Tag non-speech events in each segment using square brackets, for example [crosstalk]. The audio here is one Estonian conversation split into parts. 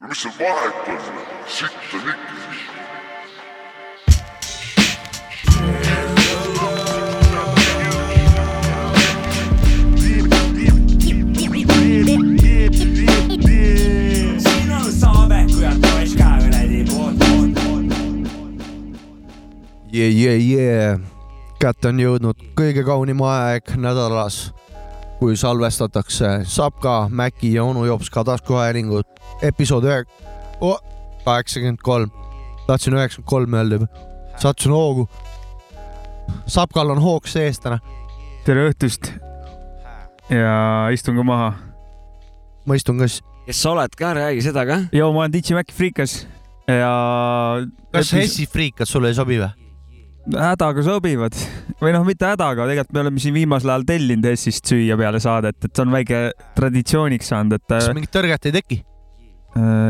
no mis seal vahet on, sitt on ja poolt. yeah,. Yeah, yeah. kätte on jõudnud kõige kaunim aeg nädalas, kui salvestatakse Sapka, Mäki ja onu Jopska taskuhäälingut. episood ühe- oh,, kaheksakümmend kolm. tahtsin üheksakümmend kolm öelda juba. sattusin hoogu. Sapkal on hoog sees täna. tere õhtust. ja istun ka maha. ma istun ka siis. kes sa oled ka, räägi seda ka. joo, ma olen DJ Mac Freekas ja. kas Hessi friikad sulle ei sobi või? Hädaga sobivad või noh, mitte hädaga, tegelikult me oleme siin viimasel ajal tellinud Hessist süüa peale saadet, et see on väike traditsiooniks saanud, et kas äh, mingit tõrget ei teki?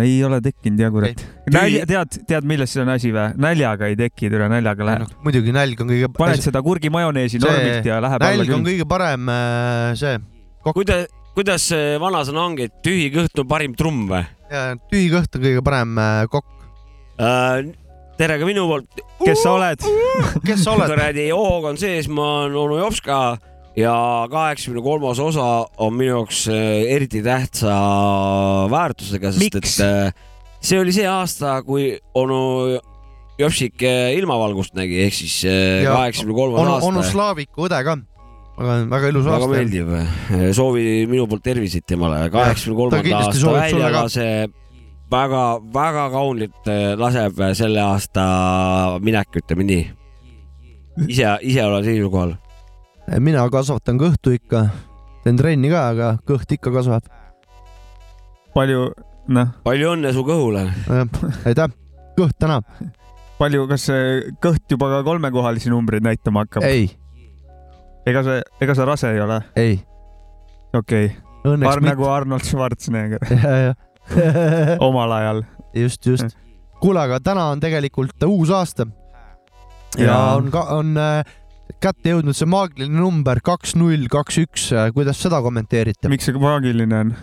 ei ole tekkinud ja kurat. Nälja, tead, tead, milles see on asi või? näljaga ei teki, türa näljaga läheb. muidugi nälg on kõige. paned seda kurgimajoneesi See- normilt ja läheb nälg on kõige parem äh, see, kuidas, kuidas see vanasõna ongi, et tühi kõht on parim trumm või tühi kõht on kõige parem äh, kokk. äh,? Tere ka minu poolt. kes sa oled? kes sa oled? [laughs] kuradi hoog on sees, ma olen onu Jopska ja kaheksakümne kolmas osa on minu jaoks äh, eriti tähtsa väärtusega, sest Miks? et äh, see oli see aasta, kui onu Jopsik äh, ilmavalgust nägi, ehk siis kaheksakümne kolmas aasta onu. Slaaviku õde ka. väga, väga ilus väga aasta. meeldib, soovi minu poolt terviseid temale, kaheksakümne kolmanda aasta väljalase väga-väga kaunilt eh, laseb selle aasta minek, ütleme nii. ise, ise olen seisukohal. mina kasvatan kõhtu ikka, teen trenni ka, aga kõht ikka kasvab. palju, noh, palju õnne su kõhule. aitäh, kõht tänab. palju, kas see kõht juba ka kolmekohalisi numbreid näitama hakkab? ei, ega see, ega sa rase ei ole? ei, okei okay.. õnneks Ar- nagu Arnold Schwarzenegger. [laughs] [laughs] omal ajal. just, just. kuule, aga täna on tegelikult uus aasta. ja Jaa. on ka, on äh, kätte jõudnud see maagiline number kaks, null, kaks, üks. kuidas seda kommenteerite? miks see maagiline on?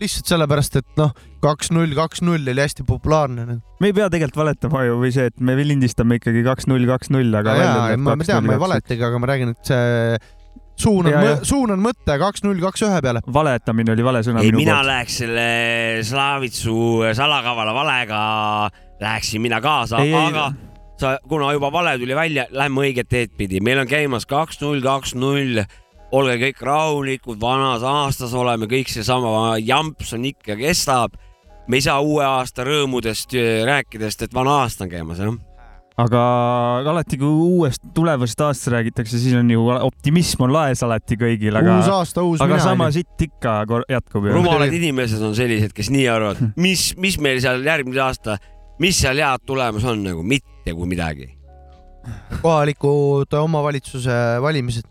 lihtsalt sellepärast, et noh, kaks, null, kaks, null oli hästi populaarne. me ei pea tegelikult valetama ju või see, et me lindistame ikkagi kaks, null, kaks, null, aga. jaa, ma ma tean, ma ei valetagi, aga ma räägin, et see suun on suun on mõte kaks, null, kaks, ühe peale. valetamine oli vale sõna ei, mina poolt. läheks selle Slavitsu salakavala valega, läheksin mina kaasa, Ei, ei. aga sa, kuna juba vale tuli välja, lähme õiget teed pidi, meil on käimas kaks, null, kaks, null olge kõik rahulikud, vanas aastas oleme, kõik seesama jamps on ikka kestab. me ei saa uue aasta rõõmudest äh, rääkida, sest et vana aasta on käimas, jah. Aga alati, kui uuest tulevasest aastast räägitakse, siis on ju optimism on laes alati kõigil, aga uus, aasta, uus aga mina. sama sitt ikka jätkub ju. rumalad inimesed on sellised, kes nii arvavad, mis, mis meil seal järgmine aasta, mis seal head tulemas on nagu mitte kui midagi. kohalikud omavalitsuse valimised.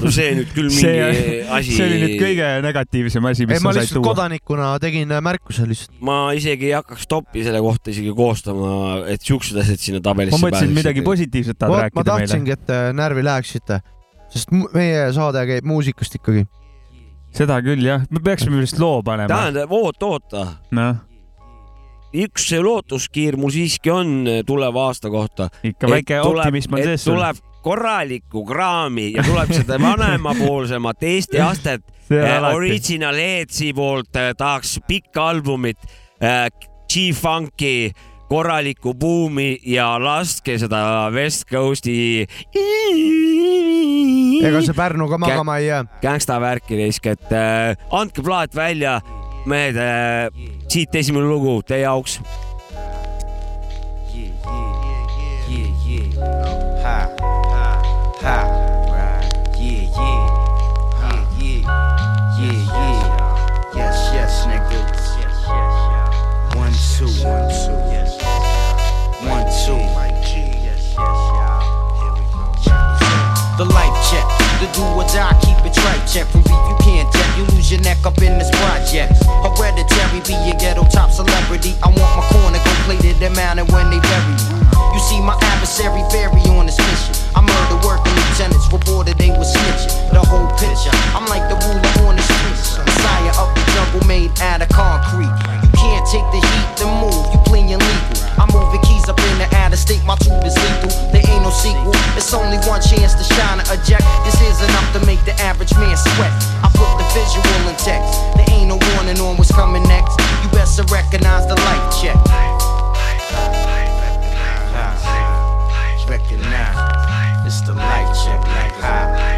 No see nüüd küll mingi see, asi. see oli nüüd kõige negatiivsem asi, ei, mis ma sa said lihtsalt tuua. kodanikuna tegin märkuse lihtsalt. ma isegi ei hakkaks toppi selle kohta isegi koostama, et siuksed asjad sinna tabelisse ma mõtlesin midagi. positiivset tahad ma rääkida meile. tahtsingi, et te närvi läheksite, sest meie saade käib muusikast ikkagi. seda küll jah, me peaksime vist loo panema. tähendab, oota, oota, noh, üks lootuskiir mul siiski on tuleva aasta kohta. ikka väike optimism on sees sul. tuleb korralikku kraami ja tuleb seda vanemapoolsemat Eesti [laughs] astet alati. Original Headsi poolt eh, tahaks pikka albumit eh, G-Funki korralikku buumi ja laske seda West Coast'i ega see Pärnuga magama ei jää. gängsta värki risk, et äh, andke plaat välja, mehed äh,, siit esimene lugu teie jaoks. die, keep it right, Jeffrey. You can't jet, you lose your neck up in this project. Hereditary, be a ghetto top celebrity. I want my corner completed and mounted when they bury me. You see, my adversary vary on this mission. I murder working lieutenants, reported they was snitching. The whole picture, I'm like the ruler on the streets. Messiah of the jungle made out of concrete. You can't take the heat the move, you clean your legal. I'm moving. G's up in the outer state, my truth is lethal. There ain't no sequel. It's only one chance to shine and eject. This is enough to make the average man sweat. I put the visual in text. There ain't no warning on what's coming next. You best to recognize the life check. Recognize it's the life check, like high.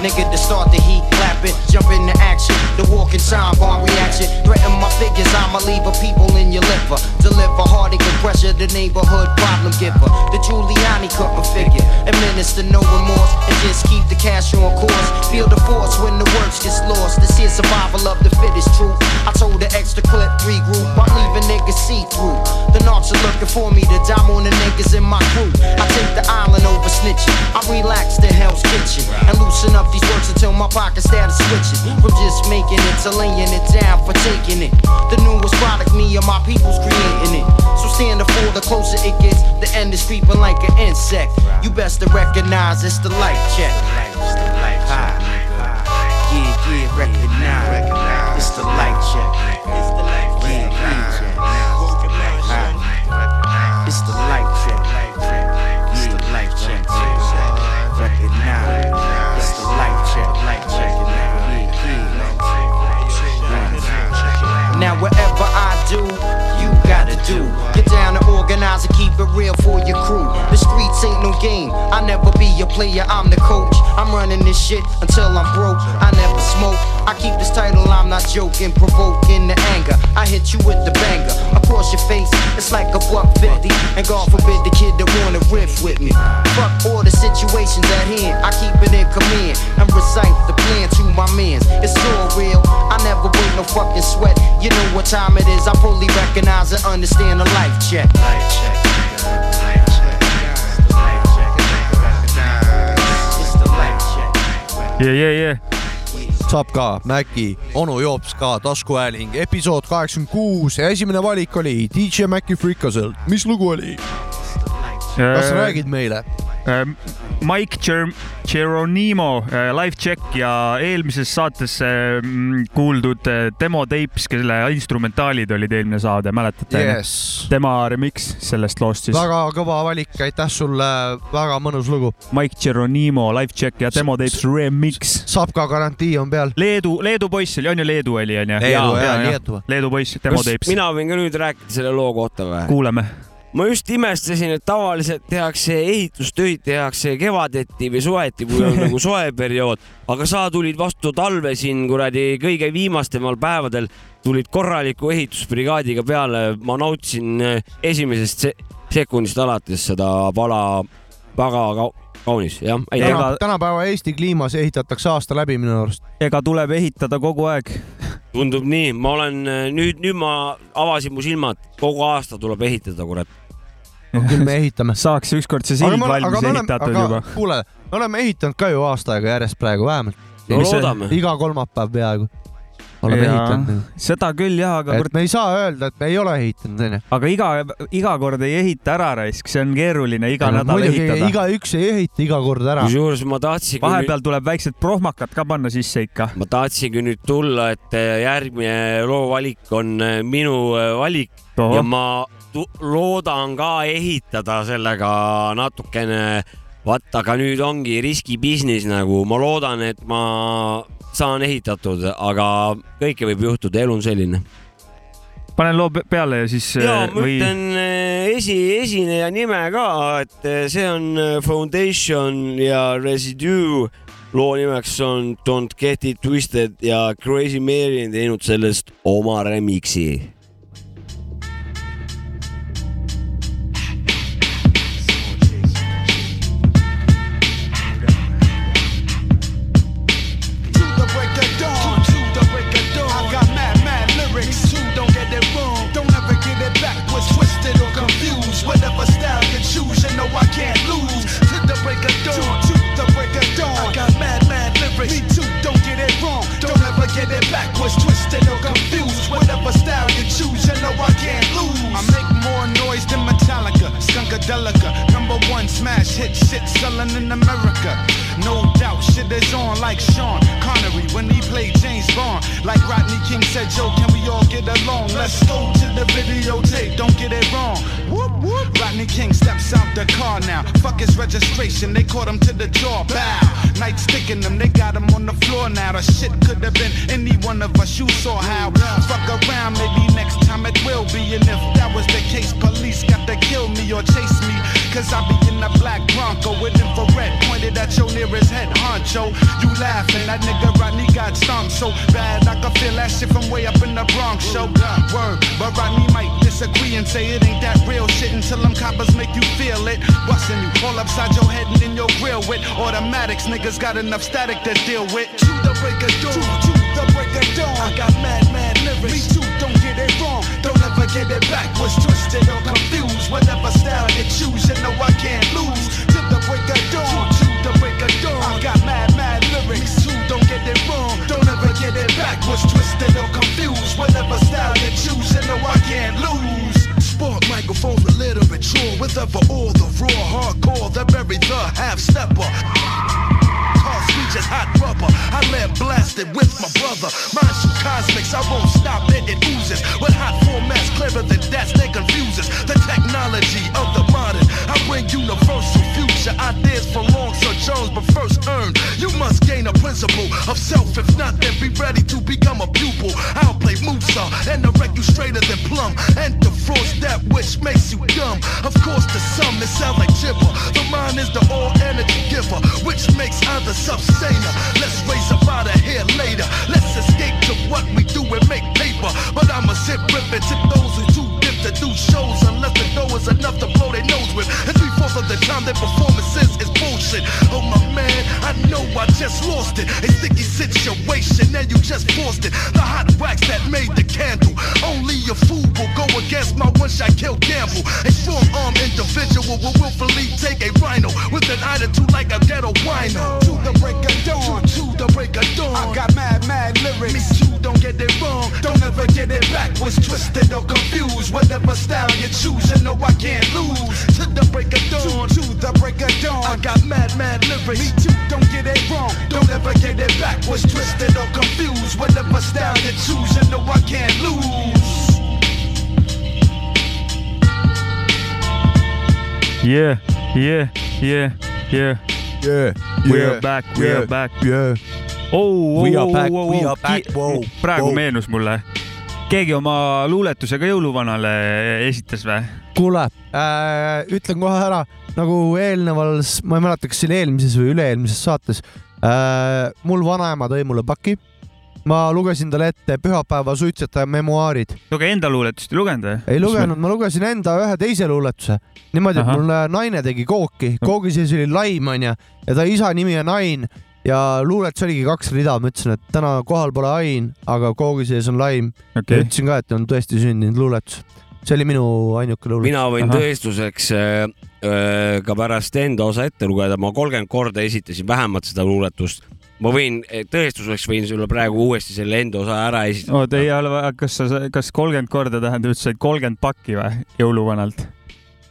Nigga to start the heat clapping, jump into action, the walking time bomb reaction, threaten my figures, I'ma leave a people in your liver, deliver. Heartache pressure, the neighborhood problem giver, the Giuliani couldn't figure, administer no remorse, and just keep the cash on course, feel the force when the words gets lost, this is survival of the fittest truth, I told the extra clip three group, I'm leaving niggas see through, the narcs are looking for me to dime on the niggas in my crew, I take the island over snitching, I relax to Hell's Kitchen, and loosen up these words until my pocket started switching, from just making it to laying it down for taking it, the newest product me and my people's creating it, so stand up for the closer it gets, the end is creeping like an insect, you best to recognize it's the light check. Yeah, yeah, recognize. It's the light check. Yeah, yeah. It's the light check. Yeah, it's the light check. Recognize. It's the light check. Light check. Yeah, yeah. Now wherever I do, do. Get down and organize and keep it real for your crew. The streets ain't no game. I never be a player, I'm the coach. I'm running this shit until I'm broke. I never smoke. I keep this title, I'm not joking. Provoking the anger. I hit you with the banger. Across your face, it's like a buck fifty. And God forbid the kid that wanna riff with me. Fuck all the situations at hand. I keep it in command and recite the plan to my mans. It's all real. I never wait no fucking sweat. You know what time it is. I fully recognize and understand the life check. Life check. Yeah, yeah, yeah. saab ka Maci, onu Joops ka, taskuhääling, episood kaheksakümmend kuus ja esimene valik oli DJ Maci Frikaselt, mis lugu oli? kas sa räägid meile? Äh, Mike Ger- Geronimo äh, live check ja eelmises saates äh, mm, kuuldud demo tapes, kelle instrumentaalid olid eelmine saade, mäletate? Yes. tema remix sellest loost siis. väga kõva valik, aitäh sulle, väga mõnus lugu. Mike Geronimo live check ja demo tapes remix. saab ka garantii on peal. Leedu, Leedu poiss oli, on ju Leedu oli onju? Leedu ja Lietuva. Leedu poiss, demo tapes. mina võin ka nüüd rääkida selle loo kohta või? kuulame. Ma just imestasin, et tavaliselt tehakse ehitustöid tehakse kevadeti või suveti, kui on nagu soe periood, aga sa tulid vastu talve siin kuradi kõige viimastemal päevadel, tulid korraliku ehitusbrigaadiga peale, ma nautisin eh, esimesest se sekundist alates seda pala väga kau kaunis, jah. Ega- tänapäeva Eesti kliimas ehitatakse aasta läbi minu arust. ega tuleb ehitada kogu aeg. tundub nii, ma olen eh, nüüd, nüüd ma avasin mu silmad, kogu aasta tuleb ehitada, kurat. Küll me [laughs] ehitame. saaks ükskord see sild valmis ehitatud juba. kuule, me oleme ehitanud ka ju aasta aega järjest praegu vähemalt. no loodame. iga kolmapäev peaaegu oleme ehitanud. seda küll jah, aga et me ei saa öelda, et me ei ole ehitanud, onju. aga iga, iga kord ei ehita ära raisk, see on keeruline iga nädal muidugi ehitada. igaüks ei ehita iga kord ära. kusjuures ma tahtsingi nüüd, vahepeal tuleb väiksed prohmakad ka panna sisse ikka. ma tahtsingi nüüd tulla, et eh, järgmine loo valik on eh, minu eh, valik ja ma loodan ka ehitada sellega natukene. vaat, aga nüüd ongi riskibusiness nagu, ma loodan, et ma saan ehitatud, aga kõike võib juhtuda, elu on selline. panen loo pe- peale ja siis ja äh, ma ütlen eh, esi, esineja nime ka, et eh, see on Foundation ja Residue. loo nimeks on Don't Get It Twisted ja Crazy Mary on teinud sellest oma remix'i Funkadelica, number one smash hit shit selling in America. No doubt, shit is on like Sean Connery when he played James Bond. Like Rodney King said, Joe, can we all get along? Let's go to the videotape, don't get it wrong. Whoop, whoop. Rodney King steps out the car now. Fuck his registration, they caught him to the jaw. Bow. Night sticking them, they got him on the floor now. The shit could have been any one of us. You saw how. Fuck around, maybe next time it will be. And if that was the case, police got to kill me or chase me. Cause I be in a black Bronco with infrared pointed at your nearest head honcho. You laughing, that nigga Rodney got stomped so bad. I can feel that shit from way up in the Bronx show. Word, but Rodney might disagree and say it ain't that real shit until them coppers make you feel it. Busting you all upside your head and in your grill with automatics. Niggas got enough static to deal with. To the break of dawn, to, to the break of dawn. I got mad, mad lyrics. Me too, don't get it wrong. Don't ever get it backwards, twisted or confused. Whatever style you choose, you know I can't lose. Twisted or confused. Whatever style you choose, you know I can't lose. With little bit true, with ever all the raw hardcore that bury the half stepper. Cars reach as hot rubber. I let blasted with my brother. Mind you cosmics, I won't stop it. Principle of self. If not, then be ready to become a pupil. I'll play Musa and direct you straighter than plum. And defrost that which makes you dumb. Of course, to some it sounds like gibber. The mind is the all energy giver, which makes either sustainer. Let's raise up out of here later. Let's escape to what we do and make paper. But I'ma sit ripping to those who to do shows unless the dough is enough to blow their nose with. And three fourths of the time their performances is bullshit. Oh my man, I know I just lost it. A sticky situation and you just forced it. The hot wax that made the candle. Only a fool will go against my one shot kill gamble. A strong arm individual will willfully take a rhino with an attitude like a ghetto wino. To the break of dawn, the break of dawn. I got mad, mad lyrics. Me too, don't get it wrong. Don't ever get it backwards, twisted or confused. Whatever style you choose, you know I can't lose. To the break of dawn, to, to the break of dawn. I got mad, mad lyrics. Me too, don't get it wrong. Don't ever get it backwards, twisted or confused. Whatever style you choose, you know I can't lose. Yeah, yeah, yeah, yeah. Yeah, We are back, we are back. yeah. oh, We are back, we are back, wow, praegu wow. meenus mulle. keegi oma luuletuse ka jõuluvanale esitas või? kuule äh,, ütlen kohe ära nagu eelneval, ma ei mäleta, kas see oli eelmises või üle-eelmises saates äh,. mul vanaema tõi mulle paki. Ma lugesin talle ette pühapäeva suitsetaja memuaarid. aga enda luuletust ei lugenud või? ei lugenud, ma lugesin enda ühe teise luuletuse. niimoodi, et mul naine tegi kooki, koogi sees oli laim onju ja ta isa nimi on Ain ja luuletus oligi kaks rida, ma ütlesin, et täna kohal pole Ain, aga koogi sees on laim ja okei, ütlesin ka, et on tõesti sündinud luuletus. see oli minu ainuke luuletus. mina võin Ahah. tõestuseks äh, äh, ka pärast enda osa ette lugeda, ma kolmkümmend korda esitasin vähemalt seda luuletust. Ma võin, tõestuseks võin sulle praegu uuesti selle enda osa ära esitada. oota ei ole, kas sa, kas kolmkümmend korda tähendab, said kolmkümmend pakki või jõuluvanalt?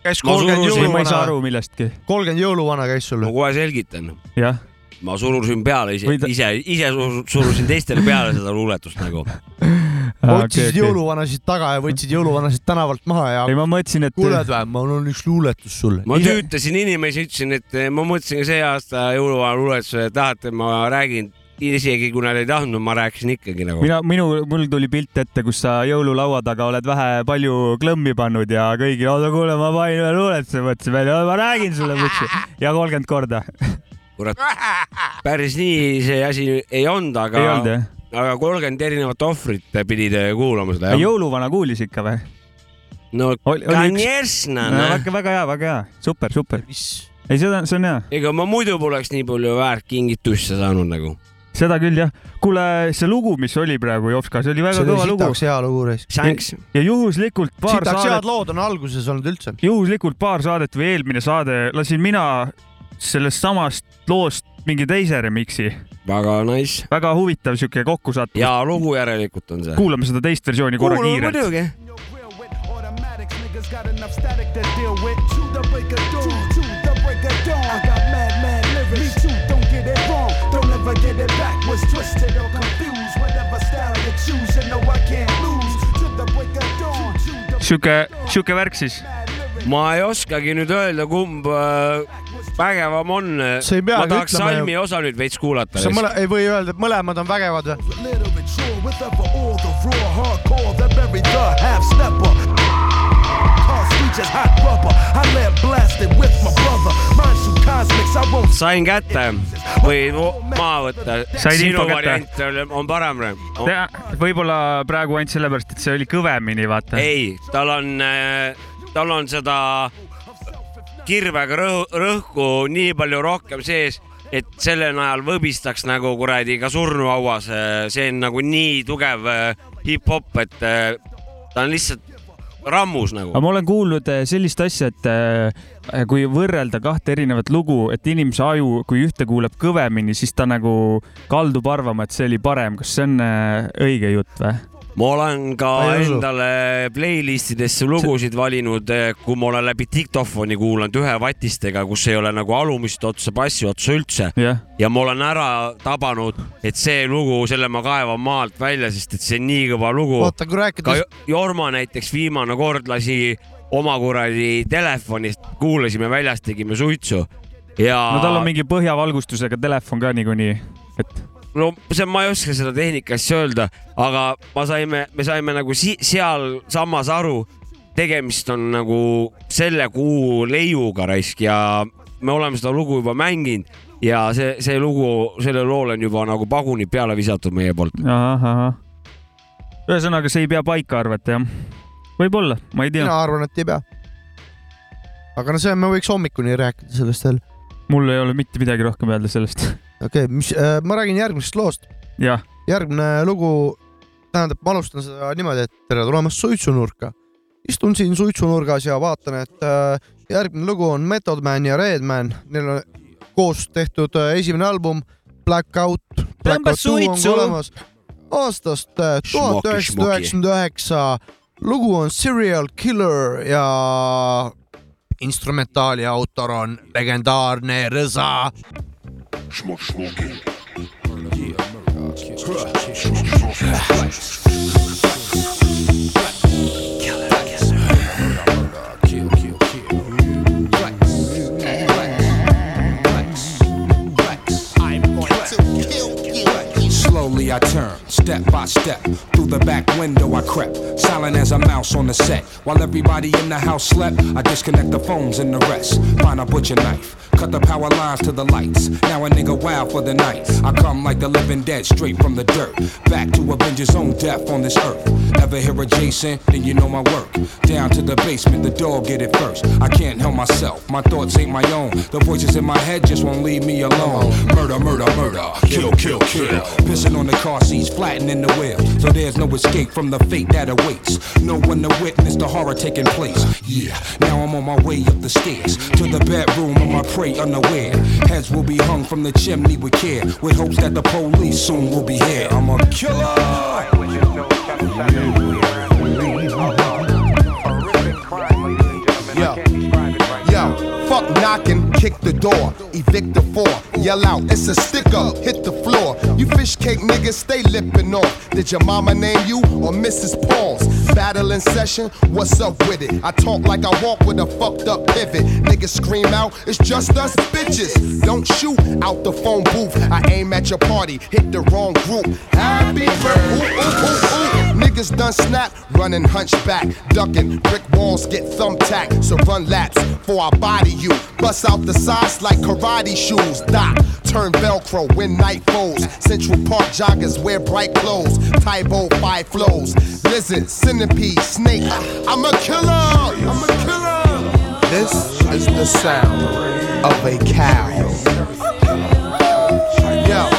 käis kolmkümmend surusin- ma ei saa jõuluvana, aru millestki. kolmkümmend jõuluvana käis sul ma kohe selgitan. jah, ma surusin peale ise ta- ise, ise sur- surusin teistele peale seda luuletust nagu. [laughs] otsisid jõuluvanasid taga ja võtsid jõuluvanasid tänavalt maha ja ei, ma mõtlesin, et kuuled või, mul on üks luuletus sulle. ma Ise- tüütasin inimesi, ütlesin, et eh, ma mõtlesin see aasta jõuluvana luuletuse, tahate, ma räägin, isegi kui nad ei tahtnud, ma rääkisin ikkagi nagu. mina, minu, mul tuli pilt ette, kus sa jõululaua taga oled vähe palju klõmmi pannud ja kõigil, oota kuule, ma panin ühe luuletuse, mõtlesin välja, ma räägin sulle, mõtlesin ja kolmkümmend korda. kurat, päris nii see asi ei olnud, ei aga olnud, jah? aga kolmkümmend erinevat ohvrit pidid kuulama seda, jah? jõuluvana kuulis ikka või? no kanjesna. väga, väga hea, väga hea, super, super. ei, seda, see on hea. ega ma muidu poleks nii palju väärt kingitusse saanud nagu. seda küll, jah. kuule, see lugu, mis oli praegu Jopska, see oli väga see kõva lugu. hea lugu, Reis. ja juhuslikult paar sitaks saadet. head lood on alguses olnud üldse. juhuslikult paar saadet või eelmine saade lasin mina sellest samast loost mingi teise remix'i, väga nice. väga huvitav siuke kokkusattumus. hea lugu järelikult on see. kuulame seda teist versiooni korra kiirelt. automatics, niggas got enough static to deal with. To the break of dawn, to the break of of dawn. I got mad, mad lyrics. Me too, don't get it wrong. Don't ever get it backwards, twisted or confused. Whatever style you choose, you know I can't lose. To the break of dawn. To the sihuke, sihuke värk siis. ma ei oskagi nüüd öelda, kumb äh, vägevam on. Ma tahaks ütlema ju. salmi osa nüüd veits kuulata sa. mõle-, ei või öelda, et mõlemad on vägevad või? sain kätte või maha võtta. Sinu info kätte? variant oli- on parem või? võib-olla praegu ainult sellepärast, et see oli kõvemini, vaata. ei, tal on, tal on seda kirvega rõhu, rõhku nii palju rohkem sees, et selle najal võbistaks nagu kuradi ka surnuhauas. see on nagu nii tugev äh, hip-hop, et äh, ta on lihtsalt rammus nagu aga. ma olen kuulnud sellist asja, et kui võrrelda kahte erinevat lugu, et inimese aju, kui ühte kuuleb kõvemini, siis ta nagu kaldub arvama, et see oli parem. kas see on õige jutt või? Ma olen ka endale playlist idesse lugusid valinud, kui ma olen läbi diktofoni kuulanud ühe vatistega, kus ei ole nagu alumist otsa, bassi otsa üldse. Jah, ja ma olen ära tabanud, et see lugu, selle ma kaevan maalt välja, sest et see on nii kõva lugu. oota, kui ka rääkida, Jo- Jorma näiteks viimane kord lasi oma kuradi telefonist, kuulasime väljas, tegime suitsu. Ja no tal on mingi põhjavalgustusega telefon ka niikuinii, et no see, ma ei oska seda tehnika asja öelda, aga ma saime, me saime nagu si sealsamas aru, tegemist on nagu selle kuu leiuga raisk ja me oleme seda lugu juba mänginud ja see, see lugu, sellele loole on juba nagu pagunid peale visatud meie poolt. ühesõnaga, see ei pea paika arvata jah? võib-olla, ma ei tea mina, arvan, et ei pea. aga no see, me võiks hommikuni rääkida sellest veel. Mul ei ole mitte midagi rohkem öelda sellest. [laughs] okei okay,, mis äh,, ma räägin järgmisest loost. järgmine lugu, tähendab, ma alustan seda niimoodi, et tere tulemast suitsunurka. istun siin suitsunurgas ja vaatan, et äh, järgmine lugu on Method Man ja Redman, neil on koos tehtud äh, esimene album Blackout. Blackout Two on olemas aastast äh, tuhat üheksasada üheksakümmend üheksa. lugu on Serial Killer ja instrumentaali autor on legendaarne Rõza. Smoke, Slowly I turn, step by step. Through the back window I crept, silent as a mouse on the set. While everybody in the house slept, I disconnect the phones and the rest. Find a butcher knife, cut the power lines to the lights. Now a nigga wild for the night. I come like the living dead, straight from the dirt. Back to avenge his own death on this earth. Ever hear of Jason? Then you know my work. Down to the basement, the dog get it first. I can't help myself, my thoughts ain't my own. The voices in my head just won't leave me alone. Murder, murder, murder, kill, kill, kill. Pissing on the car seats, flattening the wheel. So there's no escape from the fate that awaits. No one to witness the horror taking place. Yeah, now I'm on my way up the stairs to the bedroom of my prey unaware. Heads will be hung from the chimney with care, with hopes that the police soon will be here. I'm a killer. Yo, fuck knocking, kick the door, evict the four, yell out, it's a stick up, hit the floor. You fish cake niggas stay lipping off. Did your mama name you or Mrs. Paul's? Battle in session, what's up with it? I talk like I walk with a fucked up pivot. Niggas scream out, it's just us bitches. Don't shoot out the phone booth. I aim at your party, hit the wrong group. Happy birthday. Niggas done snap, running hunchback, ducking. Brick walls get thumbtacked, so run laps for I body you. Bust out the sides like karate shoes. Doc, turn Velcro when night falls. Central Park joggers wear bright clothes. Tybo five flows. Lizard, centipede, snake. I'm a killer. I'm a killer. This is the sound of a cow. Yo,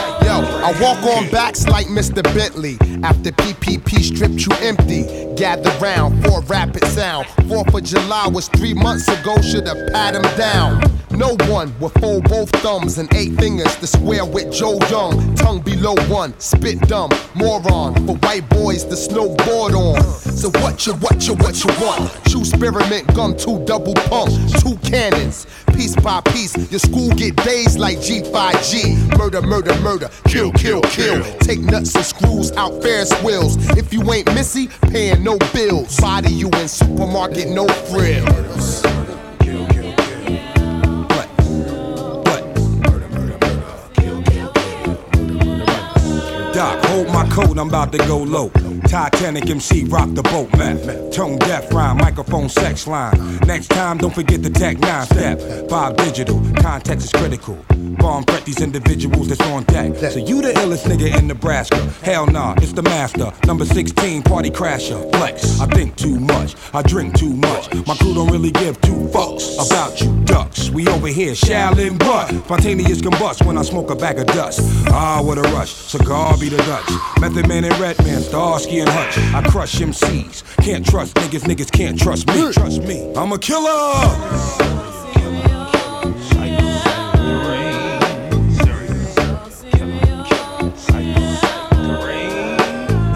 I walk on backs like Mr. Bentley. After PPP stripped you empty, gather round for rapid sound. Fourth of July was three months ago, should've pat him down. No one will fold both thumbs and eight fingers to square with Joe Young. Tongue below one, spit dumb, moron. For white boys to snowboard on. So what you, what you, what you want? True spearmint gum, two double pump, two cannons. Piece by piece, your school get dazed like G5G. Murder, murder, murder, kill, kill, kill. Take nuts and screws out Ferris wheels. If you ain't Missy, paying no bills. Body you in supermarket, no frills. Doc, hold my coat, I'm about to go low. Titanic MC, rock the boat, man. Tone deaf rhyme, microphone sex line. Next time, don't forget the tech nine step. Bob Digital, context is critical. Bomb threat these individuals that's on deck. So you the illest nigga in Nebraska? Hell nah, it's the master. Number 16, party crasher. Flex. I think too much, I drink too much. My crew don't really give two fucks about you ducks. We over here, Shaolin butt. Spontaneous combust when I smoke a bag of dust. Ah, what a rush. Cigar be the Dutch. Method Man and Redman, Starsky and Hutch. I crush MCs. Can't trust niggas, niggas can't trust me. Trust me. I'm a killer.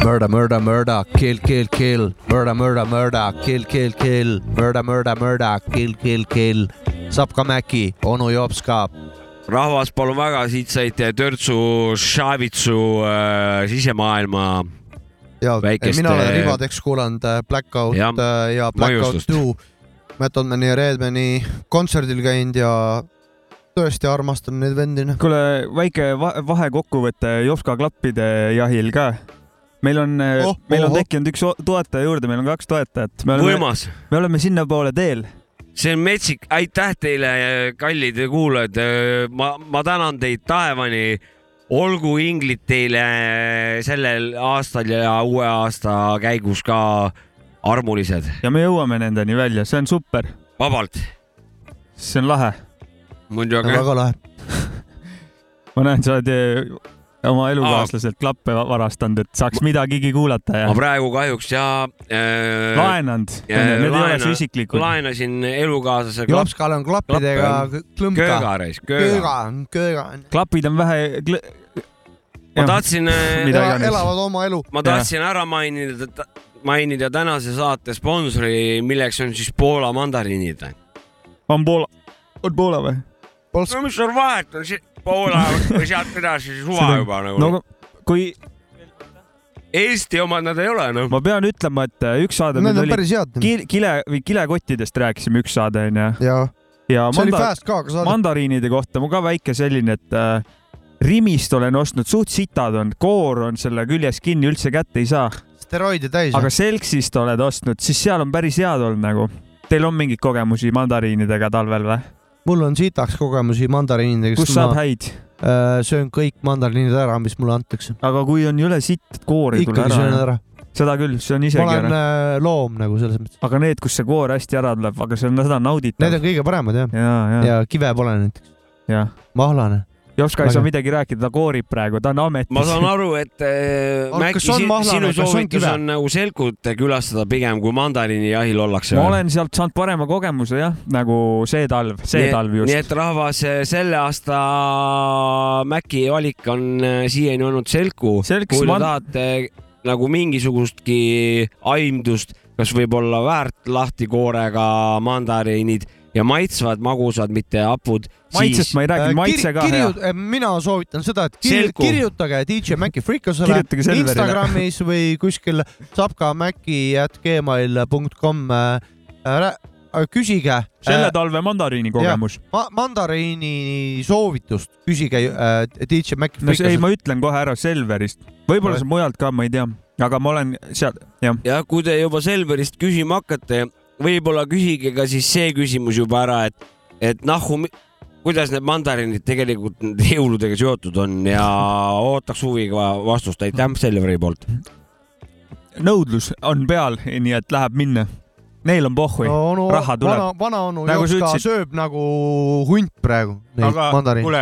Murder, murder, murder, kill, kill, kill. Murder, murder, murder, kill, kill, kill. Murder, murder, murder, kill, kill, kill. Sapka Mäki, onu Jops ka. rahvas, palun väga, siit saite Törtsu Šavitsu äh, sisemaailma ja Väikest, mina olen äh, ribadeks kuulanud äh, Blackout Jah, äh, ja Blackout. Two Method Mani ja Redmani kontserdil käinud ja tõesti armastan neid vendi. kuule, väike va- vahekokkuvõte Jopska klappide jahil ka. meil on Oh, oh,, meil on ohoh. tekkinud üks toetaja juurde, meil on kaks toetajat. me oleme, võimas. me oleme sinnapoole teel. See on metsik, aitäh teile, kallid kuulajad. ma, ma tänan teid taevani. olgu inglid teile sellel aastal ja uue aasta käigus ka armulised, ja me jõuame nendeni välja, see on super, vabalt. see on lahe. muidugi. väga lahe. [laughs] ma näen, sa oled oma elukaaslaselt klappe va- varastanud, et saaks midagigi kuulata ja ma praegu kahjuks ja äh, laenanud, need ei ole laena- su isiklikud. laenasin elukaaslase klapp- Jopskal on klappidega klõmka. köögareis, kööga. kööga, kööga. klapid on vähe kl.... ma tahtsin, [laughs] iganes. elavad oma elu. ma tahtsin ära mainida, mainida tänase saate sponsori, milleks on siis Poola mandariinid. on Poola, on Poola või? no mis seal vahet on, Poola või sealt edasi suva juba nagu no no,. kui Eesti omad nad ei ole noh. ma pean ütlema, et äh, üks saade Need meil on oli päris head. kil- kile või kilekottidest rääkisime üks saade onju ja ja see oli manda- fast ka, aga saade. mandariinide kohta mu ka väike selline, et äh, Rimist olen ostnud, suht sitad on, koor on selle küljes kinni, üldse kätte ei saa, steroide täis. aga Selksist oled ostnud, siis seal on päris head olnud nagu. Teil on mingeid kogemusi mandariinidega talvel või? Mul on sitaks kogemusi mandariinidega, kus saab ma häid? äh, söön kõik mandariinid ära, mis mulle antakse. aga kui on jõle sitt, et koor ei tule ikkagi söön ära. ära. seda küll, see on ma isegi olen ära. äh, loom nagu selles mõttes. aga need, kus see koor hästi ära tuleb, aga see on, seda on nauditav Need on. kõige paremad jah. ja, ja, ja kive pole näiteks. mahlane. Jopska ei saa midagi rääkida, ta koorib praegu, ta on ametis. ma saan aru, et äh, Aga Mäkki on sinu on soovitus kive? on nagu selkut külastada pigem kui mandariinijahil ollakse. ma olen sealt saanud parema kogemuse jah, nagu see talv, see nii, talv nii just. et rahvas, selle aasta Mäki valik on äh, siiani olnud selku. Kui te man- tahate nagu mingisugustki aimdust, kas võib olla väärt lahti koorega mandariinid ja maitsvad, magusad, mitte hapud, maitsest siis ma ei räägi, maitse ka hea. mina soovitan seda, et kir Selgu. kirjutage DJ Maci Selverile. Instagramis või kuskil sapkamäki.gmail.com äh, küsige selle äh, talve mandariini kogemus. ma mandariini soovitust, küsige äh, DJ Maci no see, ei, ma ütlen kohe ära Selverist, võib-olla see mujalt ka, ma ei tea, aga ma olen seal, jah. ja kui te juba Selverist küsima hakkate, võib-olla küsige ka siis see küsimus juba ära, et, et nahhu, kuidas need mandariinid tegelikult nende jõuludega seotud on ja ootaks huviga vastust, aitäh Selveri poolt. nõudlus on peal, nii et läheb minna. Neil on pohhui no,, onu, raha tuleb. vana, vanaonu Nagu sa Jopska ütlesid. sööb nagu hunt praegu neid aga mandariine. kuule,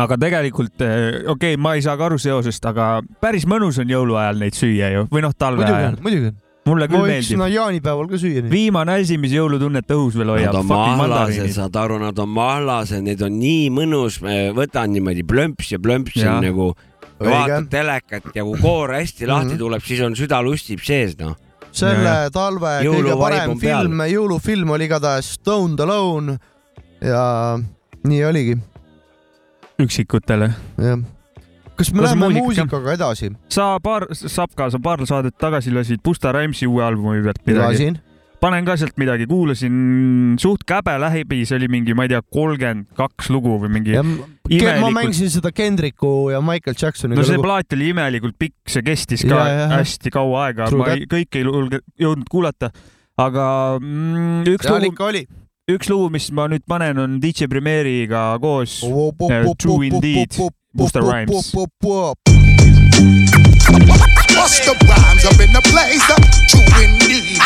aga tegelikult eh, okei okay,, ma ei saa ka aru seosest, aga päris mõnus on jõuluajal neid süüa ju või noh, talve muidugi ajal on, muidugi on. Mulle ma küll võiks meeldib no jaanipäeval ka süüa. viimane asi, mis jõulutunnet õhus veel hoiab Nad. on mahlased, saad aru, nad on mahlased, need on nii mõnus, võtan niimoodi plömps ja plömps Jaa. on nagu, vaatad telekat ja kui koor hästi lahti Mhm. tuleb, siis on süda lustib sees, noh. selle Ja, talve kõige Jõuluvibe parem film, jõulufilm oli igatahes Stoned Alone ja nii oligi, üksikutele. jah. Kas me läheme muusika. muusikaga edasi? sa paar, Sapka, sa paar saadet tagasi lasid Busta Rhymesi uue albumi pealt midagi. panen ka sealt midagi, kuulasin suht käbe läbi, see oli mingi, ma ei tea, kolmkümmend kaks lugu või mingi. ma mängisin seda Kendricku ja Michael Jacksoni no see plaat oli imelikult pikk, see kestis ka Ja, ja, ja. hästi kaua aega, ma ei, kõike ei julge- jõudnud kuulata, aga mm, üks seal lugu, üks lugu, mis ma nüüd panen, on DJ Premieriga koos. True Indeed, Busta Rhymes. Busta Rhymes up in the place, uh, true indeed.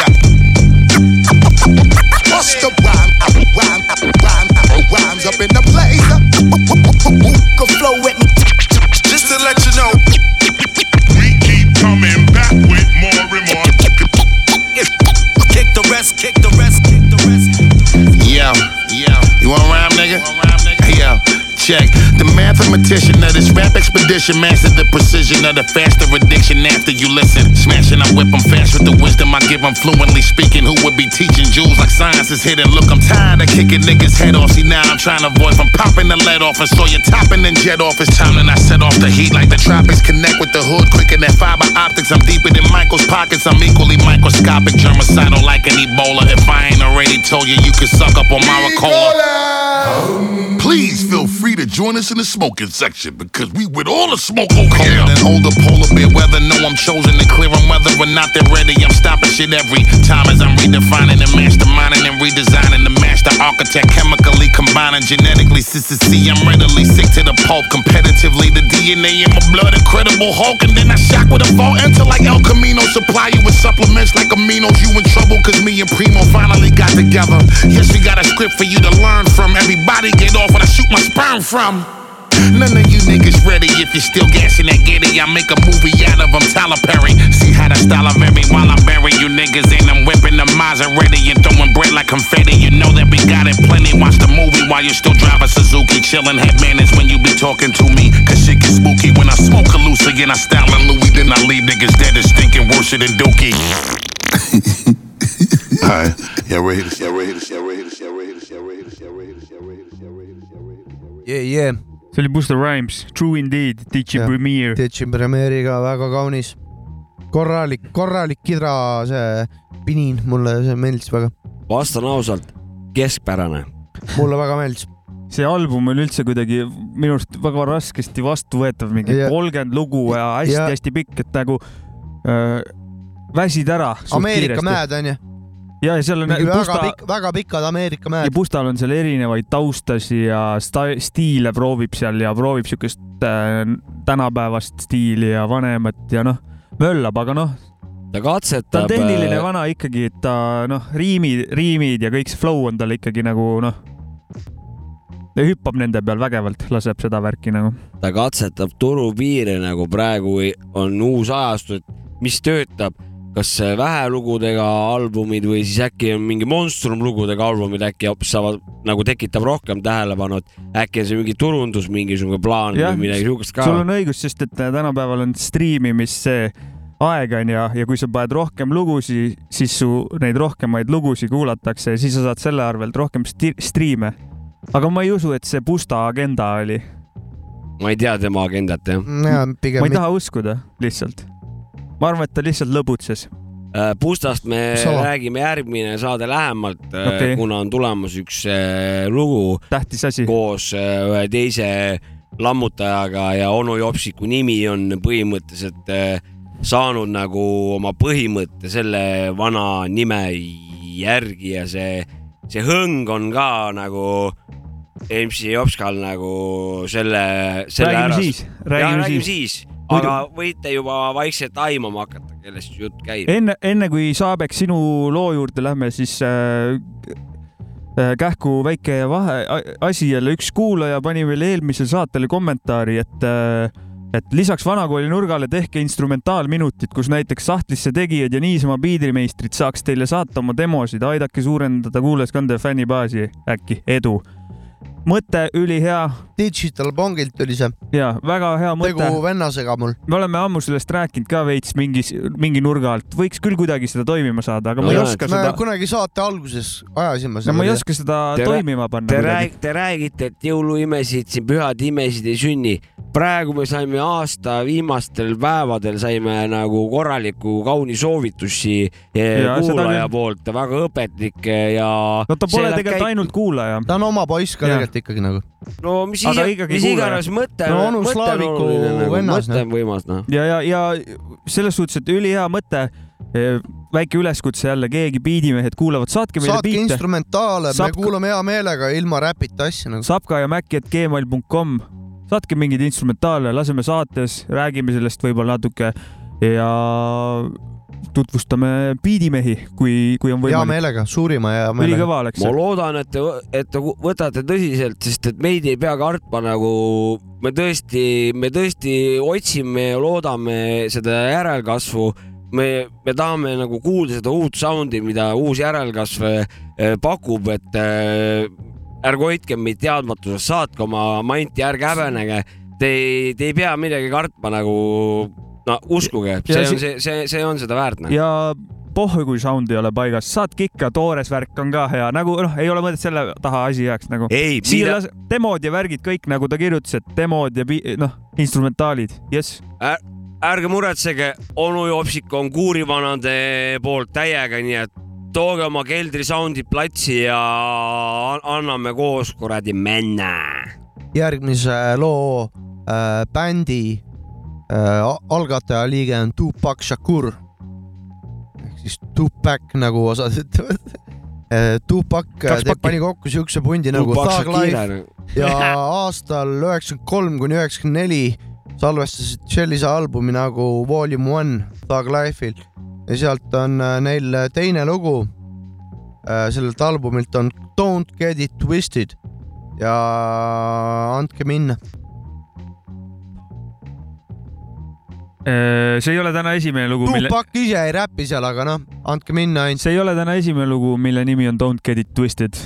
Busta Rhymes, rhyme, rhyme, rhymes up in the place. uh, Who can flow with me? Just to let you know, we keep coming back with more and more. Kick the rest, kick the rest, kick the rest. Yo, yo, you want rhyme, nigga? Yo, check. The mathematician of this rap expedition mastered the precision of the faster addiction after you listen. Smashing, I whip 'em fast with the wisdom I give 'em fluently speaking. Who would be teaching jewels like science is hidden? Look, I'm tired of kicking niggas' head off. See, now I'm trying to avoid from popping the lead off and saw you topping and jet off. It's time that I set off the heat like the tropics. Connect with the hood quicker than fiber optics. I'm deeper than Michael's pockets. I'm equally microscopic, germicidal like an Ebola. If I ain't already told you, you can suck up on my Please feel free to join us in the smoking section because we with all the smoke over Colder here. than older polar bear weather. No, I'm chosen to clear 'em whether or not they're ready. I'm stopping shit every time as I'm redefining and masterminding and redesigning the master architect. Chemically combining genetically. CCC, I'm readily sick to the pulp. Competitively, the DNA in my blood, incredible Hulk. And then I shock with a vault enter like El Camino. Supply you with supplements like aminos. You in trouble cause me and Primo finally got together. Yes, we got a script for you to learn from. Everybody get off when I shoot my sperm from. None of you niggas ready if you're still gassing that giddy. I make a movie out of them, Tyler Perry. See how the style I vary while I bury you niggas in. I'm whipping the Maserati and throwing bread like confetti. You know that we got it plenty. Watch the movie while you still drive a Suzuki. Chillin' headman is when you be talking to me. Cause shit gets spooky when I smoke a loose again. I style in Louis, then I leave niggas dead and stinking worse than Dookie. [laughs] Alright, y'all ready to y'all ready to y'all ready to yeah, yeah. see oli Busta Rhymes, True Indeed, DJ. Premier. Ditchi Premieriga väga kaunis. korralik, korralik kidra see pinin, mulle see meeldis väga, vastan ausalt, keskpärane. mulle väga meeldis. see album on üldse kuidagi minu arust väga raskesti vastuvõetav, mingi kolmkümmend lugu ja Ja- hästi-hästi pikk, et nagu äh, väsid ära. Ameerika mäed onju, ja, ja seal on väga Busta pikk, väga pikad Ameerika ja mäed. Bustal on seal erinevaid taustasi ja sta- stiile proovib seal ja proovib siukest äh, tänapäevast stiili ja vanemat ja noh, möllab, aga noh, ta ta katsetab. on tehniline vana ikkagi, et ta noh, riimid, riimid ja kõik see flow on tal ikkagi nagu noh, ta hüppab nende peal vägevalt, laseb seda värki nagu. ta katsetab turupiire nagu praegu on uus ajastu, et mis töötab, kas vähelugudega albumid või siis äkki on mingi monstrum lugudega albumid äkki hoopis saavad nagu tekitab rohkem tähelepanu, et äkki on see mingi turundus, mingisugune plaan Jah, või midagi siukest ka sul. on õigus, sest et tänapäeval on striimimise aeg on ja, ja kui sa paned rohkem lugusid, siis su neid rohkemaid lugusid kuulatakse ja siis sa saad selle arvelt rohkem striime. aga ma ei usu, et see Busta agenda oli, ma ei tea tema agendat jah. ja ma ei taha uskuda lihtsalt. Ma arvan, et ta lihtsalt lõbutses. Pustast me Sama. räägime järgmine saade lähemalt Okei. okay., kuna on tulemas üks äh, lugu tähtis asi. koos äh, ühe teise lammutajaga ja onu Jopsiku nimi on põhimõtteliselt äh, saanud nagu oma põhimõtte selle vana nime järgi ja see, see hõng on ka nagu MC Jopskal nagu selle, selle räägime ära. siis, ja räägime räägime siis. Aga võite juba vaikselt aimama hakata, kellest jutt käib. enne, enne kui Saabek sinu loo juurde lähme, siis äh, äh, kähku väike vahe, asi jälle, üks kuulaja pani veel eelmisele saatele kommentaari, et äh, et lisaks vanakooli nurgale tehke instrumentaalminutid, kus näiteks sahtlisse tegijad ja niisama piidrimeistrid saaks teile saata oma demosid, aidake suurendada kuulajaskande ja fännibaasi, äkki, edu. Mõte ülihea Digital Bongilt tuli see, ja väga hea mõte tegu. vennasega mul. me oleme ammu sellest rääkinud ka veits mingis, mingi nurga alt, võiks küll kuidagi seda toimima saada, aga No ma ei jaa, oska seda, kunagi saate alguses ajasime no ma ei oska seda Te toimima panna Te räägite, te räägite, et jõuluimesid siin pühad imesid ei sünni. Praegu me saime aasta viimastel päevadel saime nagu korraliku kauni soovitusi eh, seda kuulaja küll. poolt, väga õpetlikke ja. no ta pole tegelikult ainult kuulaja. ta on oma poiss ka tegelikult ikkagi nagu. no mis ikkagi mis iganes mõte, No onu on Slaaviku nagu, vennas, mõte on võimas noh. ja, ja, ja selles suhtes, et ülihea mõte. väike üleskutse jälle, keegi biidimehed kuulavad, saatke meile saatke biite. instrumentaale, me kuulame hea meelega ilma räpita asju nagu. sapka ja mäkki, et gmail.com, saatke mingeid instrumentaale, laseme saates, räägime sellest võib-olla natuke ja tutvustame biidimehi, kui, kui on hea võimalik. meelega, suurima hea meelega. ülikõva oleks ma. loodan, et te, et te võtate tõsiselt, sest et meid ei pea kartma nagu me tõesti, me tõesti otsime ja loodame seda järelkasvu. me, me tahame nagu kuulda seda uut sound'i, mida uus järelkasv eh, pakub, et eh, ärge hoidke meid teadmatuses, saatke oma manti, ärge häbenege. Te ei, te ei pea midagi kartma nagu, no uskuge, see on see, see, see on seda väärt noh. ja pohhu, kui sound ei ole paigas, saatke ikka, toores värk on ka hea, nagu noh, ei ole mõtet selle taha asi jääks nagu. ei, siia las- demod ja värgid kõik nagu ta kirjutas, et demod ja noh, instrumentaalid, jess. ärge muretsege, onu Jopsik on kuurivanade poolt täiega, nii et tooge oma keldrisoundid platsi ja an- anname koos kuradi männa. järgmise loo äh, bändi äh, a- algatajaliige on Tupac Shakur. Ehk siis Tupac nagu osad ütlevad. Äh, Tupac äh, pani kokku siukse pundi nagu Thug Life. Ja [laughs] aastal üheksakümmend kolm kuni üheksakümmend neli salvestasid sellise albumi nagu Volume One Thug Life'il ja sealt on äh, neil teine lugu äh, sellelt albumilt on Don't Get It Twisted ja andke minna. Äh, see ei ole täna esimene lugu, mille, Tupac ise ei räpi seal, aga noh, andke minna ainult. see ei ole täna esimene lugu, mille nimi on Don't get it twisted.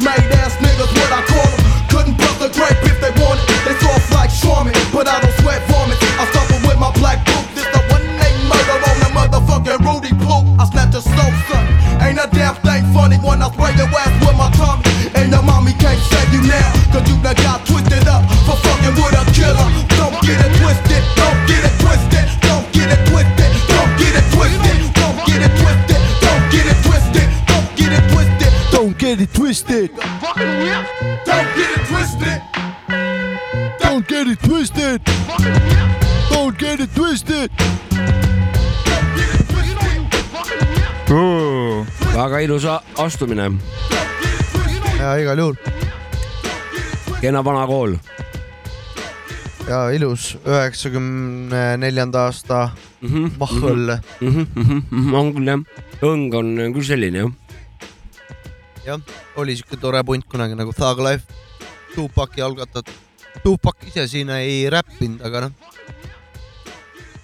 Made twisted. Don't get it twisted. Don't get it twisted. Don't get it twisted. väga ilus astumine, ja igal juhul kena vana kool. ja ilus üheksakümne neljanda aasta mahõll. Mhm, on küll jah, õng on küll selline jah. jah, oli siuke tore punt kunagi nagu Thug Life, Tupaki algatatud. Tupak ise siin ei räppinud, aga noh,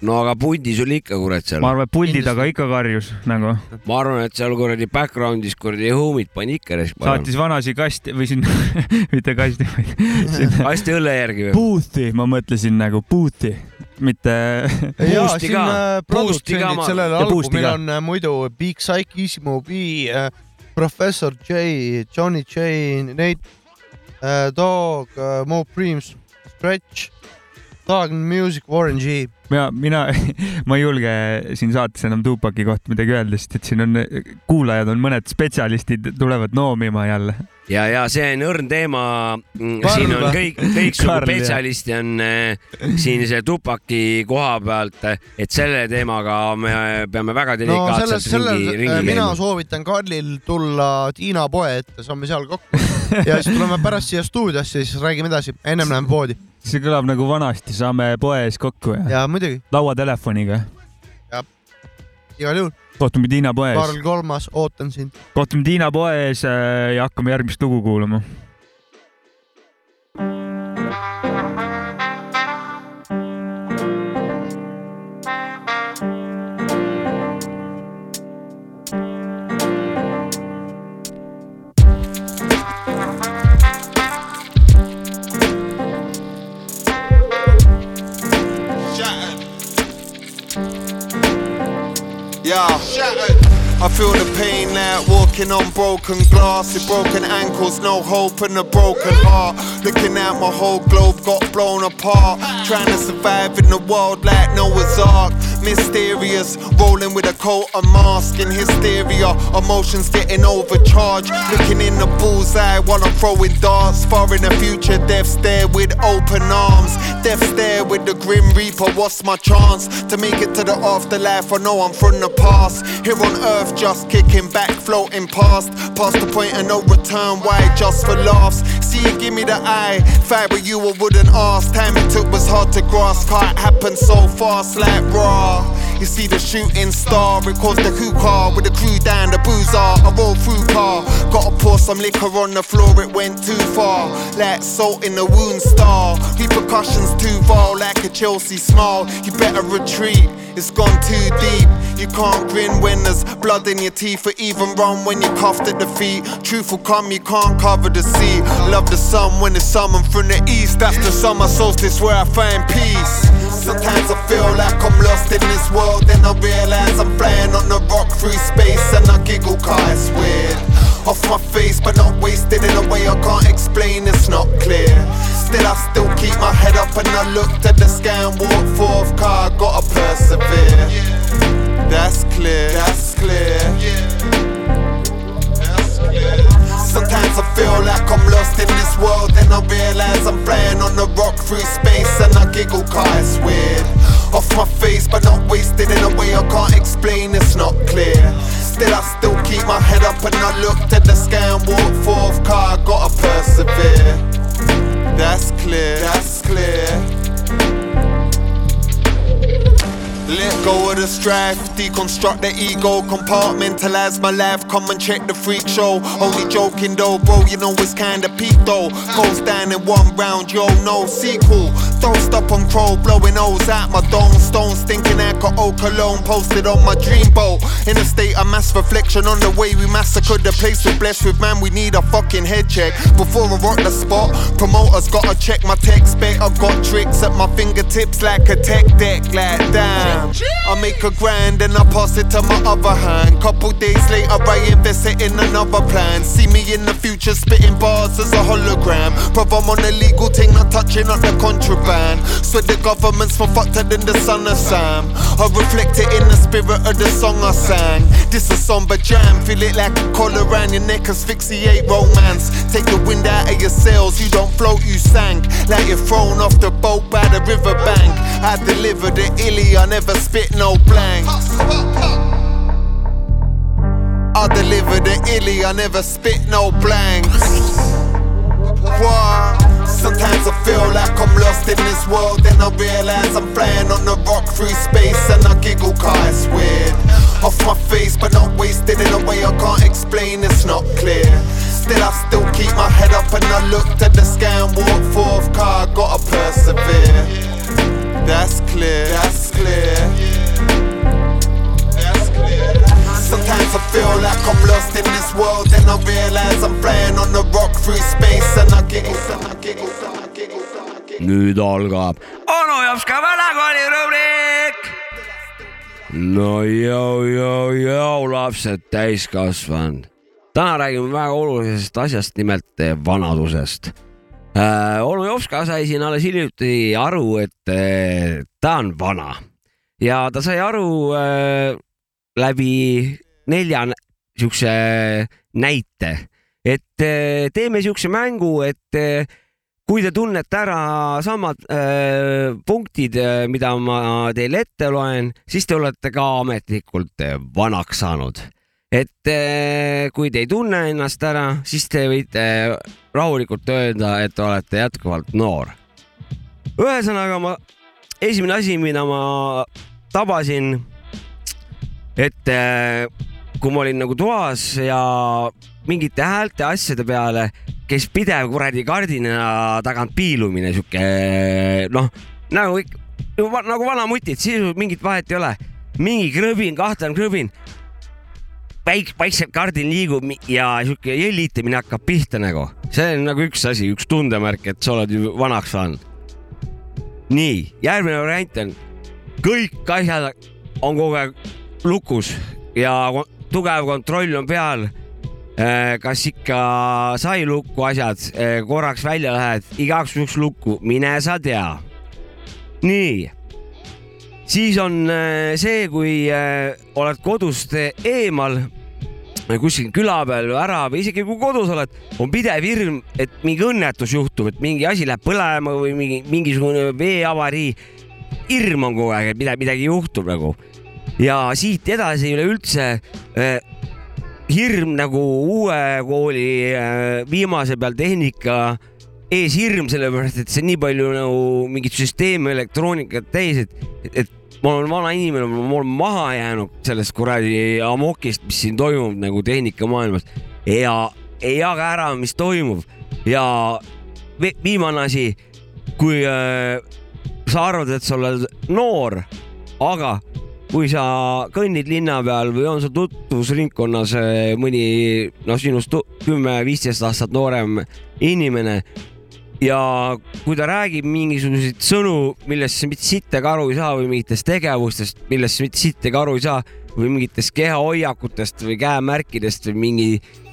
no aga pundis oli ikka kurat seal. ma arvan, et puldi taga ikka karjus nagu. ma arvan, et seal kuradi background'is kuradi homid pani ikka. saatis vanasi kasti või sinna, [laughs] mitte kasti, vaid sinna kasti õlle järgi või? booth'i, ma mõtlesin nagu booth'i, mitte. ja Boost'i siin ka. äh, Boost'i ka produtsendid ma- sellel albumil on äh, muidu Big Psych, Easymo B, Professor J, Johnny J, Nate, Dog, Mo Preems, Stretch, Thug Music, Warren G. mina, mina, [laughs] ma ei julge siin saates enam Tupaki kohta midagi öelda, sest et siin on kuulajad on mõned spetsialistid tulevad noomima jälle. ja, ja see on õrn teema. Karl siin on kõik, kõiksugu spetsialisti on äh, siin see tupaki koha pealt, et selle teemaga me peame väga no delikaatselt selles, sellel ringi, äh, ringi mina käima. soovitan Karlil tulla Tiina poe ette, saame seal kokku ja siis tuleme pärast siia stuudiosse, siis räägime edasi, ennem läheme poodi see kõlab nagu vanasti, saame poes kokku ja, ja muidugi lauatelefoniga. igal juhul, kohtume Tiina poes, Karl Kolmas, ootan sind. kohtume Tiina poes äh, ja hakkame järgmist lugu kuulama. I feel the pain like walking on broken glass with broken ankles, no hope and a broken heart. Looking at my whole globe got blown apart. Trying to survive in the world like Noah's Ark. Mysterious, rolling with a coat of mask in hysteria. Emotions getting overcharged. Looking in the bullseye while I'm throwing darts. Far in the future, death stare with open arms. Death stare with the grim reaper. What's my chance to make it to the afterlife? I know I'm from the past. Here on earth, just kicking back, floating past. Past the point of no return. Why? Just for laughs. See you give me the eye. With you, I wouldn't ask. Time it took was hard to grasp. Can't happen so fast, like raw. You see the shooting star, it caused the hookah with the crew down the boozer. I roll through car, gotta pour some liquor on the floor, it went too far. Like salt in the wound star, repercussions too vile, like a Chelsea smile. You better retreat, it's gone too deep. You can't grin when there's blood in your teeth, or even run when you're cuffed at the feet. Truth will come, you can't cover the sea. Love the sun when it's summoned from the east, that's the summer solstice where I find peace. Sometimes I feel like I'm lost in this world, then I realize I'm flying on the rock through space, and I giggle cause it's weird. Off my face, but not wasted in a way I can't explain, it's not clear. Still, I still keep my head up, and I look to the sky and walk forth, car I gotta persevere. That's clear, that's clear. Sometimes I feel like I'm lost in this world, then I realize I'm flying on a rock through space, and I giggle cause it's weird. Off my face, but not wasted in a way I can't explain, it's not clear. Still, I still keep my head up, and I look to the sky and walk forth, car I gotta persevere. The strife, deconstruct the ego, compartmentalize my life. Come and check the freak show. Only joking though, bro, you know it's kinda peak though. Goes down in one round, yo, no sequel. Don't stop on crow, blowing O's out my dome. Stone stinking alcohol cologne posted on my dream boat. In a state of mass reflection on the way we massacred the place we're blessed with, man. We need a fucking head check before I rock the spot. Promoters gotta check my tech spec. I've got tricks at my fingertips like a tech deck, like damn. I make a grand and I pass it to my other hand. Couple days later, I invest it in another plan. See me in the future spitting bars as a hologram. Bruv, I'm on a legal thing, not touching up the contraband. So the government's for fucked than the son of Sam. I reflect it in the spirit of the song I sang. This a somber jam, feel it like a collar around your neck, asphyxiate romance. Take the wind out of your sails, you don't float, you sank. Like you're thrown off the boat by the riverbank. I deliver the illy, I never spit no blanks. I deliver the illy, I never spit no blanks. What? Sometimes I feel like I'm lost in this world, then I realize I'm flying on the rock through space, and I giggle cause it's weird. Off my face, but not wasted in a way I can't explain, it's not clear. Still, I still keep my head up and I look at the sky and walk forth, car, I gotta persevere. That's clear, that's clear. Sometimes I feel like I'm lost in this world, then I realize I'm flying on the rock through space, and I giggle, and I giggle, and I giggle. nüüd algab onu Jopska vanakooli rubriik. no jõu, jõu, jõu, lapsed täiskasvanud. täna räägime väga olulisest asjast, nimelt vanadusest äh,. onu Jopska sai siin alles hiljuti aru, et äh, ta on vana ja ta sai aru äh, läbi nelja siukse näite, et äh, teeme siukse mängu, et äh, kui te tunnete ära samad äh, punktid, mida ma teile ette loen, siis te olete ka ametlikult äh, vanaks saanud. et äh, kui te ei tunne ennast ära, siis te võite äh, rahulikult öelda, et te olete jätkuvalt noor. ühesõnaga ma, esimene asi, mida ma tabasin, et äh, kui ma olin nagu toas ja mingite häälte asjade peale käis pidev kuradi kardina tagant piilumine, sihuke noh, nagu ikka, nagu vanamutid, siis mingit vahet ei ole. mingi krõbin, kahtlane krõbin. väik-, vaikselt kardin liigub ja sihuke jõllitamine hakkab pihta nagu. see on nagu üks asi, üks tundemärk, et sa oled ju vanaks saanud. nii, järgmine variant on, kõik asjad on kogu aeg lukus ja tugev kontroll on peal Äh, kas ikka sai lukku asjad, korraks välja lähed, igaks juhuks lukku, mine sa tea. nii, siis on äh, see, kui oled kodust eemal, kuskil küla peal või ära või isegi kui kodus oled, on pidev hirm, et mingi õnnetus juhtub, et mingi asi läheb põlema või mingi mingisugune veeavarii. hirm on kogu aeg, et midagi, midagi juhtub nagu ja siit edasi üleüldse äh, hirm nagu uue kooli äh, viimase peal tehnika ees hirm, sellepärast et see on nii palju nagu mingit süsteemi, elektroonikat täis, et, et, ma olen vana inimene, ma olen maha jäänud sellest kuradi amokist, mis siin toimub nagu tehnikamaailmas. Ja ei jaga ära, mis toimub. Ja vi- viimane asi, kui äh, sa arvad, et sa oled noor, aga kui sa kõnnid linna peal või on sul tutvusringkonnas äh, mõni noh, sinust kümme-viisteist aastat noorem inimene ja kui ta räägib mingisuguseid sõnu, millest sa mitte sittagi aru ei saa või mingitest tegevustest, millest sa mitte sittagi aru ei saa või mingitest kehahoiakutest või käemärkidest või mingi,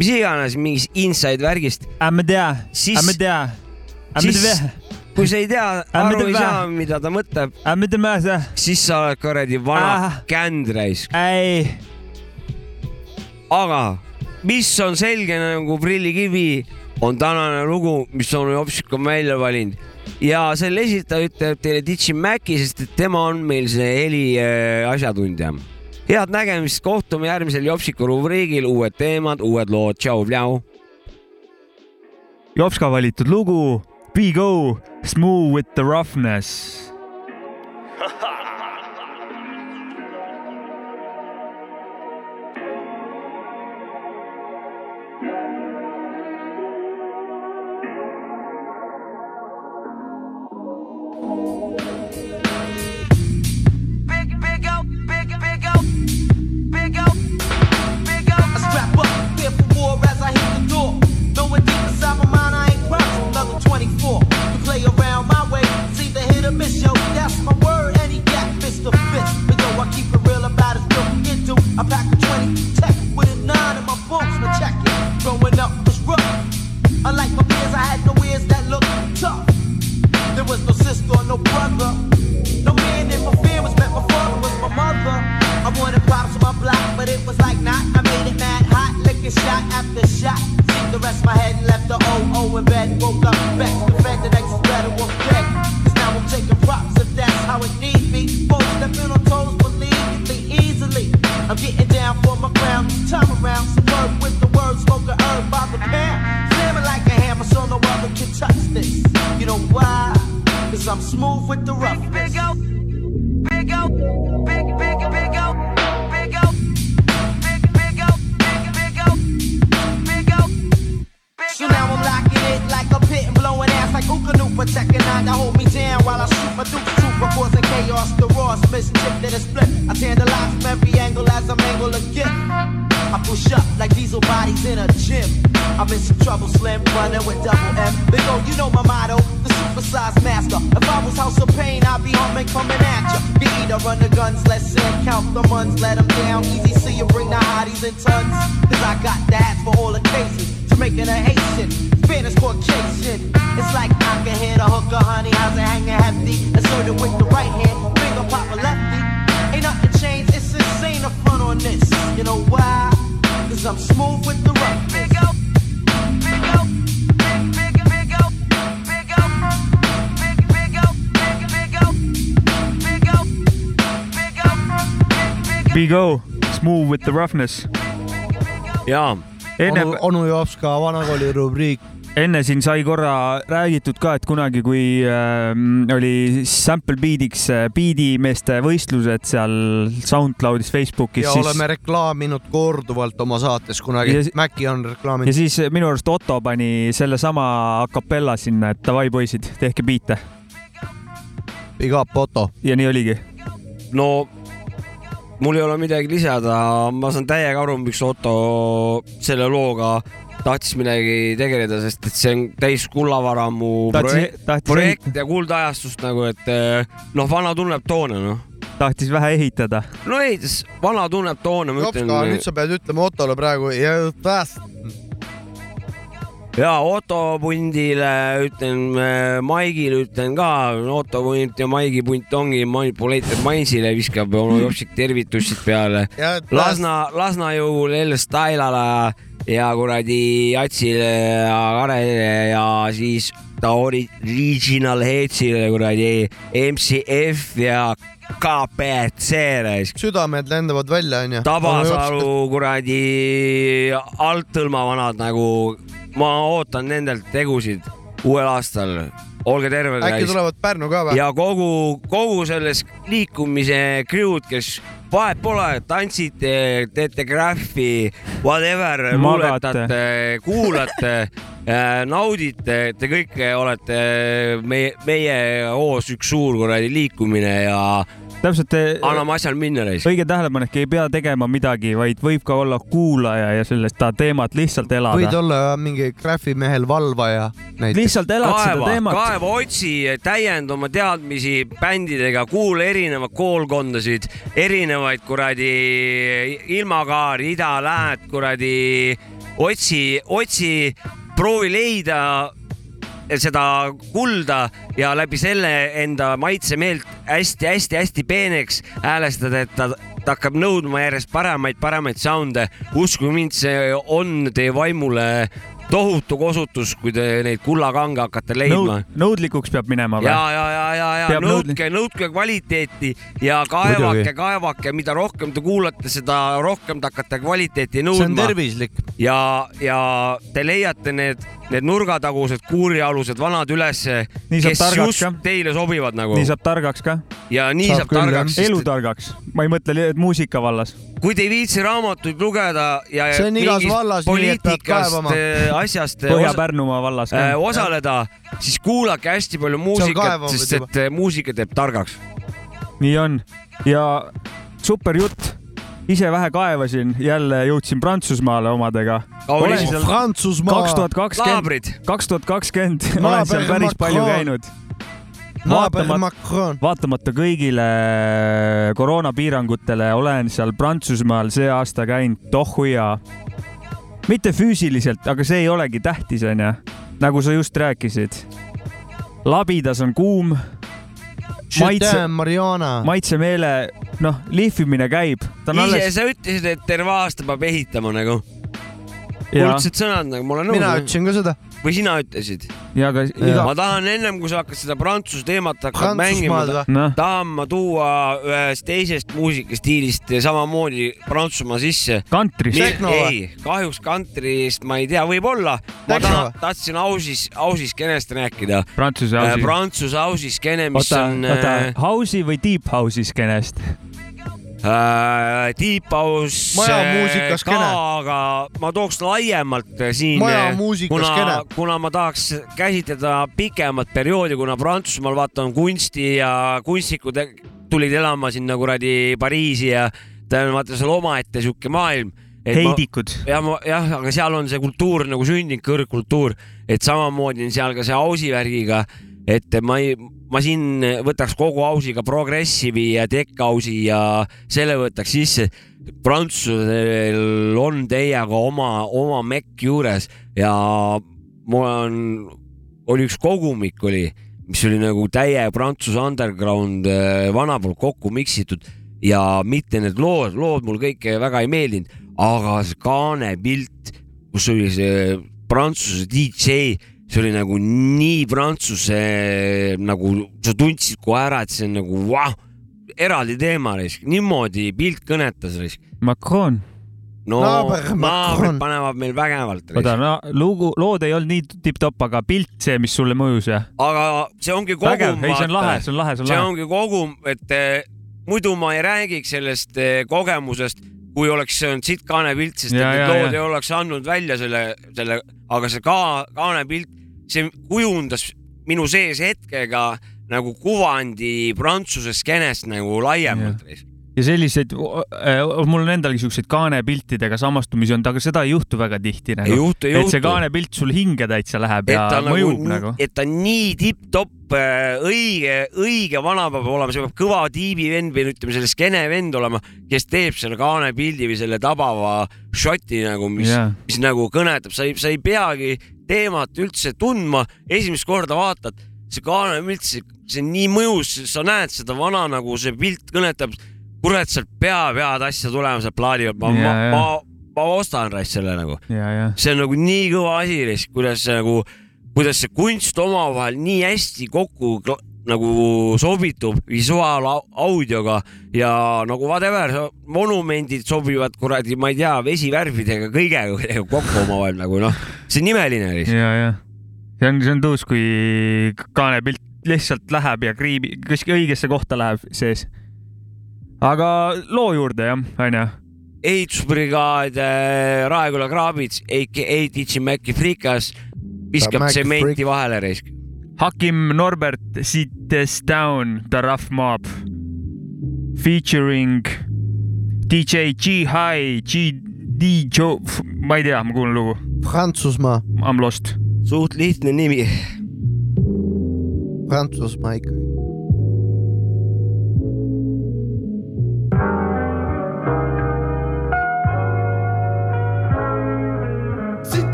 mis iganes, mingist inside värgist. ma tea, siis, ma tea, siis kui sa ei tea, aru ei saa, mida ta mõtleb, siis sa oled kuradi vana kändraisk. ei, aga mis on selge nagu prillikivi, on tänane lugu, mis on Jopsik on välja valinud ja selle esitaja ütleb teile Ditši Mäki, sest et tema on meil see heli äh, asjatundja. head nägemist, kohtume järgmisel Jopsiku rubriigil, uued teemad, uued lood, tšau-pljau. Jopska valitud lugu Be Go, Smooth with the roughness. [laughs] the fist. But yo, I keep it real about as real you do. I pack a 20 tech with a 9 in my books. Now check it. Growing up was rough. Unlike my peers, I had no ears that looked tough. There was no sister or no brother. No man in my fear was met. My father was my mother. I wanted pops on my block, but it was like not. I made it mad hot, licking shot after shot. Seemed to rest my head and left the O.O. in bed. Woke up, back to the next is better, was dead. Smooth with the roughness. Big big O, big, big, big O, big O, big, big O, big, big O, big O. So now I'm locking it like a pit and blowing ass like Ooka Checking out to hold me down while I shoot my duke trooper causing chaos. The Ross miss chip to the split. I tantalize from every angle as I mangle a gift. I push up like diesel bodies in a gym. I'm in some trouble, slim, running with double M. Big O, you know my motto, the supersized master. If I was House of Pain, I'd be humming coming at ya. You either run the guns, let's in, count the months, let them down. Easy, see you bring the hotties in tons. Cause I got that for all occasions. Jamaican or Haitian, Spanish Caucasian. It's like I can hit a hooker, honey, how's it hanging hefty? Insert it with the right hand, finger pop a lefty. Ain't nothing changed, it's insane the front on this. You know why? Cause I'm smooth with the roughness. Big O, big O, big, big, big O, big O, big, big O, big, big O, big O, big O, big, big O. Big O, Smooth with the roughness. jaa. enne onu, onu Jopska vanakooli rubriik. Enne siin sai korra räägitud ka, et kunagi, kui äh, oli sample beat'iks äh, beat'imeeste võistlused seal SoundCloudis, Facebookis, ja siis oleme reklaaminud korduvalt oma saates kunagi Ja. Maci on ja reklaaminud. siis minu arust Otto pani sellesama a capella sinna, et davai poisid, tehke biite Big up, Otto. ja nii oligi. no mul ei ole midagi lisada, ma saan täiega aru, miks Otto selle looga tahtis midagi tegeleda, sest et see on täis kullavaramu projekt, projekt ja kuldajastust nagu, et eh, noh, vana tunneb toone, noh. tahtis vähe ehitada. no ei, vana tunneb toone, ma ütlen nüüd. sa pead ütlema Ottole praegu ja pääst-. ja Otto pundile ütlen, Maigile ütlen ka, Otto punt ja Maigi punt ongi Manipulated Mindsile viskab onu [laughs] Jopsik tervitused peale. Lasna, Lasna jõul El Stylale ja kuradi Jatsile ja Karele ja siis ta original headsile kuradi MCF ja KPC-le. südamed lendavad välja, onju. Tabasalu kuradi alttõlma vanad nagu, ma ootan nendelt tegusid uuel aastal. olge terved. äkki tulevad Pärnu ka või? ja kogu, kogu selles liikumise crew'd, kes vahet pole, tantsite, teete graffi, whatever, luuletate, kuulate, [laughs] naudite, te kõik olete meie, meie hoos üks suur kuradi liikumine ja täpselt, anname asjal minna reis. õige tähelepanek, ei pea tegema midagi, vaid võib ka olla kuulaja ja sellest ta teemat lihtsalt võid elada. olla mingi graffimehel valvaja lihtsalt elad seda kaeva, teemat. kaeva, otsi, täienda oma teadmisi bändidega, kuula erinevaid koolkondasid, erinevaid kuradi ilmakaari, ida, lääd, kuradi otsi, otsi, proovi leida seda kulda ja läbi selle enda maitsemeelt hästi-hästi-hästi peeneks häälestada, et ta, ta hakkab nõudma järjest paremaid, paremaid sound'e. uskuge mind, see on teie vaimule tohutu kosutus, kui te neid kullakange hakkate leidma. nõudlikuks peab minema või ja,? ja, ja, ja, ja Peab nõudke, nõudke kvaliteeti ja kaevake kaevake, mida rohkem te kuulate, seda rohkem te hakkate kvaliteeti see on nõudma tervislik. ja, ja te leiate need, need nurgatagused kuurialused vanad ülesse, Nii saab kes targaks just ka. teile sobivad nagu nii saab targaks ka. ja nii Saab saab, küll, targaks, elutargaks, ma ei mõtle muusika vallas. kui te ei viitsi raamatuid lugeda ja See on igas vallas nii, et poliitikast kaevama., asjast osa- Põhja-Pärnumaa vallas äh, ka. osaleda, siis kuulake hästi palju muusikat, sest et äh, muusika teeb targaks. nii on ja super jutt. ise vähe kaevasin, jälle jõudsin Prantsusmaale omadega. olen seal Prantsusmaa. kaks tuhat kakskümmend, kaks tuhat kakskümmend [laughs] olen seal päris Macron. palju käinud. vaatamata, Macron. vaatamata kõigile koroonapiirangutele olen seal Prantsusmaal see aasta käinud tohuja. Mitte füüsiliselt, aga see ei olegi tähtis, onju. nagu sa just rääkisid. labidas on kuum, maitse, Mariana. maitsemeele, noh, lihvimine käib. ise alles sa ütlesid, et terve aasta peab ehitama nagu. kuldsed sõnad nagu, ma olen mina nõus. ütlesin ka seda. Või sina ütlesid? ja aga iga ma tahan ennem, kui sa hakkad seda prantsuse teemat hakkad mängima Noh. tahan ma tuua ühest teisest muusikastiilist samamoodi Prantsusmaa sisse. kantrist. Ei, kahjuks kantrist ma ei tea, võib-olla. ma tahan tahtsin ausis, ausis skenest rääkida. Prantsuse house'i. Prantsuse ausis skene, mis oota, on oota äh,, house'i või deep house'i skenest? Äh, Deep House. Majamuusikaskene. aga ma tooks laiemalt äh, siin. Majamuusikaskene. kuna, kuna ma tahaks käsitleda pikemat perioodi, kuna Prantsusmaal vaata on kunsti ja kunstnikud tulid elama sinna kuradi Pariisi ja ta on vaata seal omaette sihuke maailm. heidikud. ja ma jah, aga seal on see kultuur nagu sündinud, kõrgkultuur, et samamoodi on seal ka see ausi värgiga, et ma ei, ma siin võtaks kogu ausiga progressive'i ja tech house'i ja selle võtaks sisse. prantsusel on teiega oma, oma mekk juures ja mul on, oli üks kogumik oli, mis oli nagu täie Prantsuse underground äh, vana poolt kokku miksitud ja mitte need lood, lood mul kõik väga ei meeldinud, aga see kaanepilt, kus oli see Prantsuse DJ, see oli nagu nii prantsuse nagu sa tundsid kohe ära, et see on nagu vau, eraldi teema, niimoodi pilt kõnetas. Macron. no Naaber naabrid panevad meil vägevalt. oota, no lugu, lood ei olnud nii tipp-topp, aga pilt, see, mis sulle mõjus jah? aga see ongi kogum. ei see on lahe, see on lahe, see on see lahe. ongi kogum, et eh, muidu ma ei räägiks sellest eh, kogemusest, kui oleks see olnud sitt kaanepilt, sest Ja, need lood ei oleks andnud välja selle, selle, aga see ka kaanepilt, see kujundas minu sees hetkega nagu kuvandi Prantsuse skeenest nagu laiemalt. Ja selliseid, mul on endalgi siukseid kaanepiltidega samastumisi olnud, aga seda ei juhtu väga tihti nagu. juhtu, et see juhtu. kaanepilt sul hinge täitsa läheb ja ta mõjub nagu. et ta nii tipp-topp, õige, õige vana peab olema, see peab kõva tiibi vend või ütleme, selle skeene vend olema, kes teeb selle kaanepildi või selle tabava šoti nagu, mis yeah., mis nagu kõnetab, sa ei, sa ei peagi teemat üldse tundma, esimest korda vaatad, see kaanepilt, see, see on nii mõjus, sa näed seda vana nagu see pilt kõnetab, kurat, sealt peab head asja tulema sealt plaadi pealt, ma ma, ma, ma ostan raisk selle nagu. See on nagu nii kõva asi, kuidas see nagu, kuidas see kunst omavahel nii hästi kokku nagu sobitub visuaalaudioga ja nagu whatever, monumendid sobivad kuradi, ma ei tea, vesivärvidega kõigega [laughs] kokku omavahel nagu noh, see on imeline lihtsalt. ja, ja see on, see on tuus, kui kaanepilt lihtsalt läheb ja kriibi, kuskil õigesse kohta läheb sees. Aga loo juurde jah, onju. ehitusbrigaad äh, Raeküla kraabits, DJ Maci Frikas viskab tsementi vahele raisk. Hakim Norbert Sits Down The Rough Mob featuring DJ G-High, G-D Joe, ma ei tea, ma kuulan lugu, Prantsusmaa, I m lost. suht lihtne nimi. Prantsusmaa ikkagi.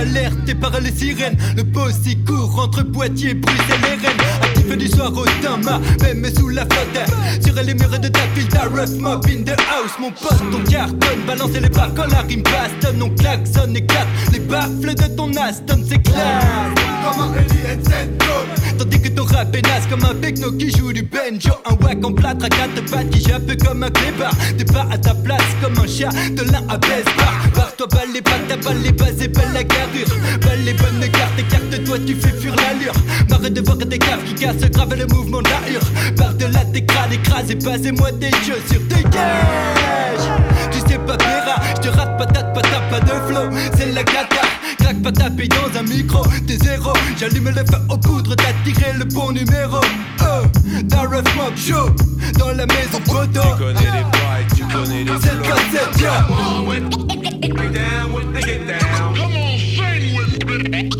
Alerté par les sirènes. Le boss y court entre Poitiers, Bruxelles et Rennes Actif du soir au Dama, même sous la flotte. Sur les murs de ta ta rough mob in the house. Mon poste, ton cartonne, balancer les barres quand la rime bastonne On klaxonne et claque, les baffles de ton Aston s'éclatent. Comme un Eddie Tandis que ton rap est comme un techno qui joue du banjo. Un wack en plâtre à quatre pattes qui jappe comme un clébard. T'es pas à ta place comme un chat de l'un à baisse bar. Barre-toi balle les pattes, balle les bases et balle la carrure. Balle les bonnes cartes, écarte-toi tu fais fuir l'allure. Marre de voir des caves qui cassent grave le mouvement de la hure Par de là tes crânes écrasés, passez-moi des jeux sur tes gages Tu sais pas Vera, je te rate patate, patate, pas de flow. C'est la cata Craque pas taper dans un micro, t'es zéro J'allume le feu aux poudres, t'as tiré le bon numéro. Oh, d'un rough mob show Dans la maison photo Tu connais les bails, tu connais les C'est le cassette, yeah Si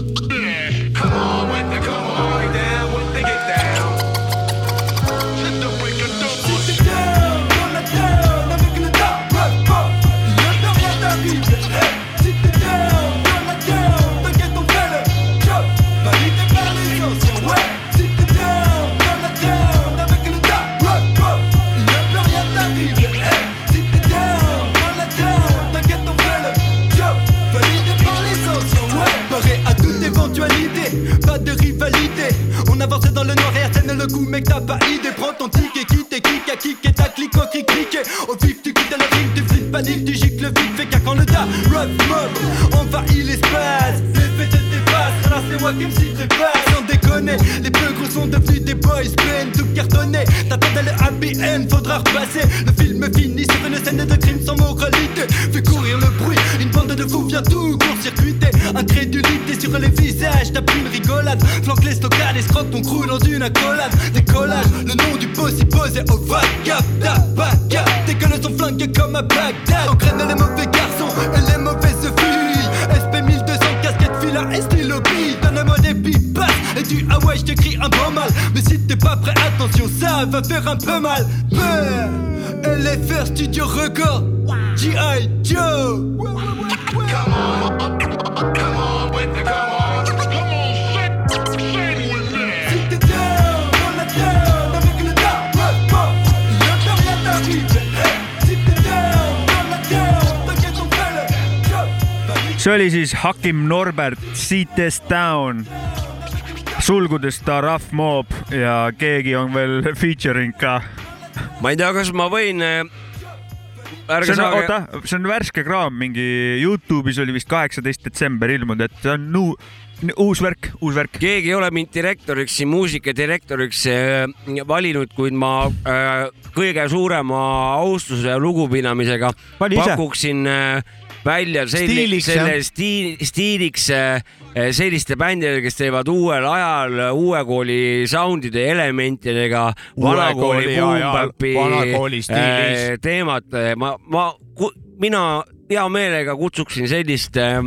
siis Hakim Norbert Seatest Down sulgudes ta Rough Mob ja keegi on veel featuring ka. ma ei tea, kas ma võin äh, see on, oota, see on värske kraam, mingi Youtube'is oli vist kaheksateist detsember ilmunud, et see on nu-, uus värk, uus värk. keegi ei ole mind direktoriks muusikadirektoriks äh, valinud, kuid ma äh, kõige suurema austuse ja lugupidamisega pakuksin äh, välja Stiiliks, selle stiil, stiiliks äh, selliste bändidega, kes teevad uuel ajal uue kooli sound'ide elementidega, vanakooli boom-bap'i vanakooli stiilis. äh, teemat. ma, ma, mina hea meelega kutsuksin sellist äh,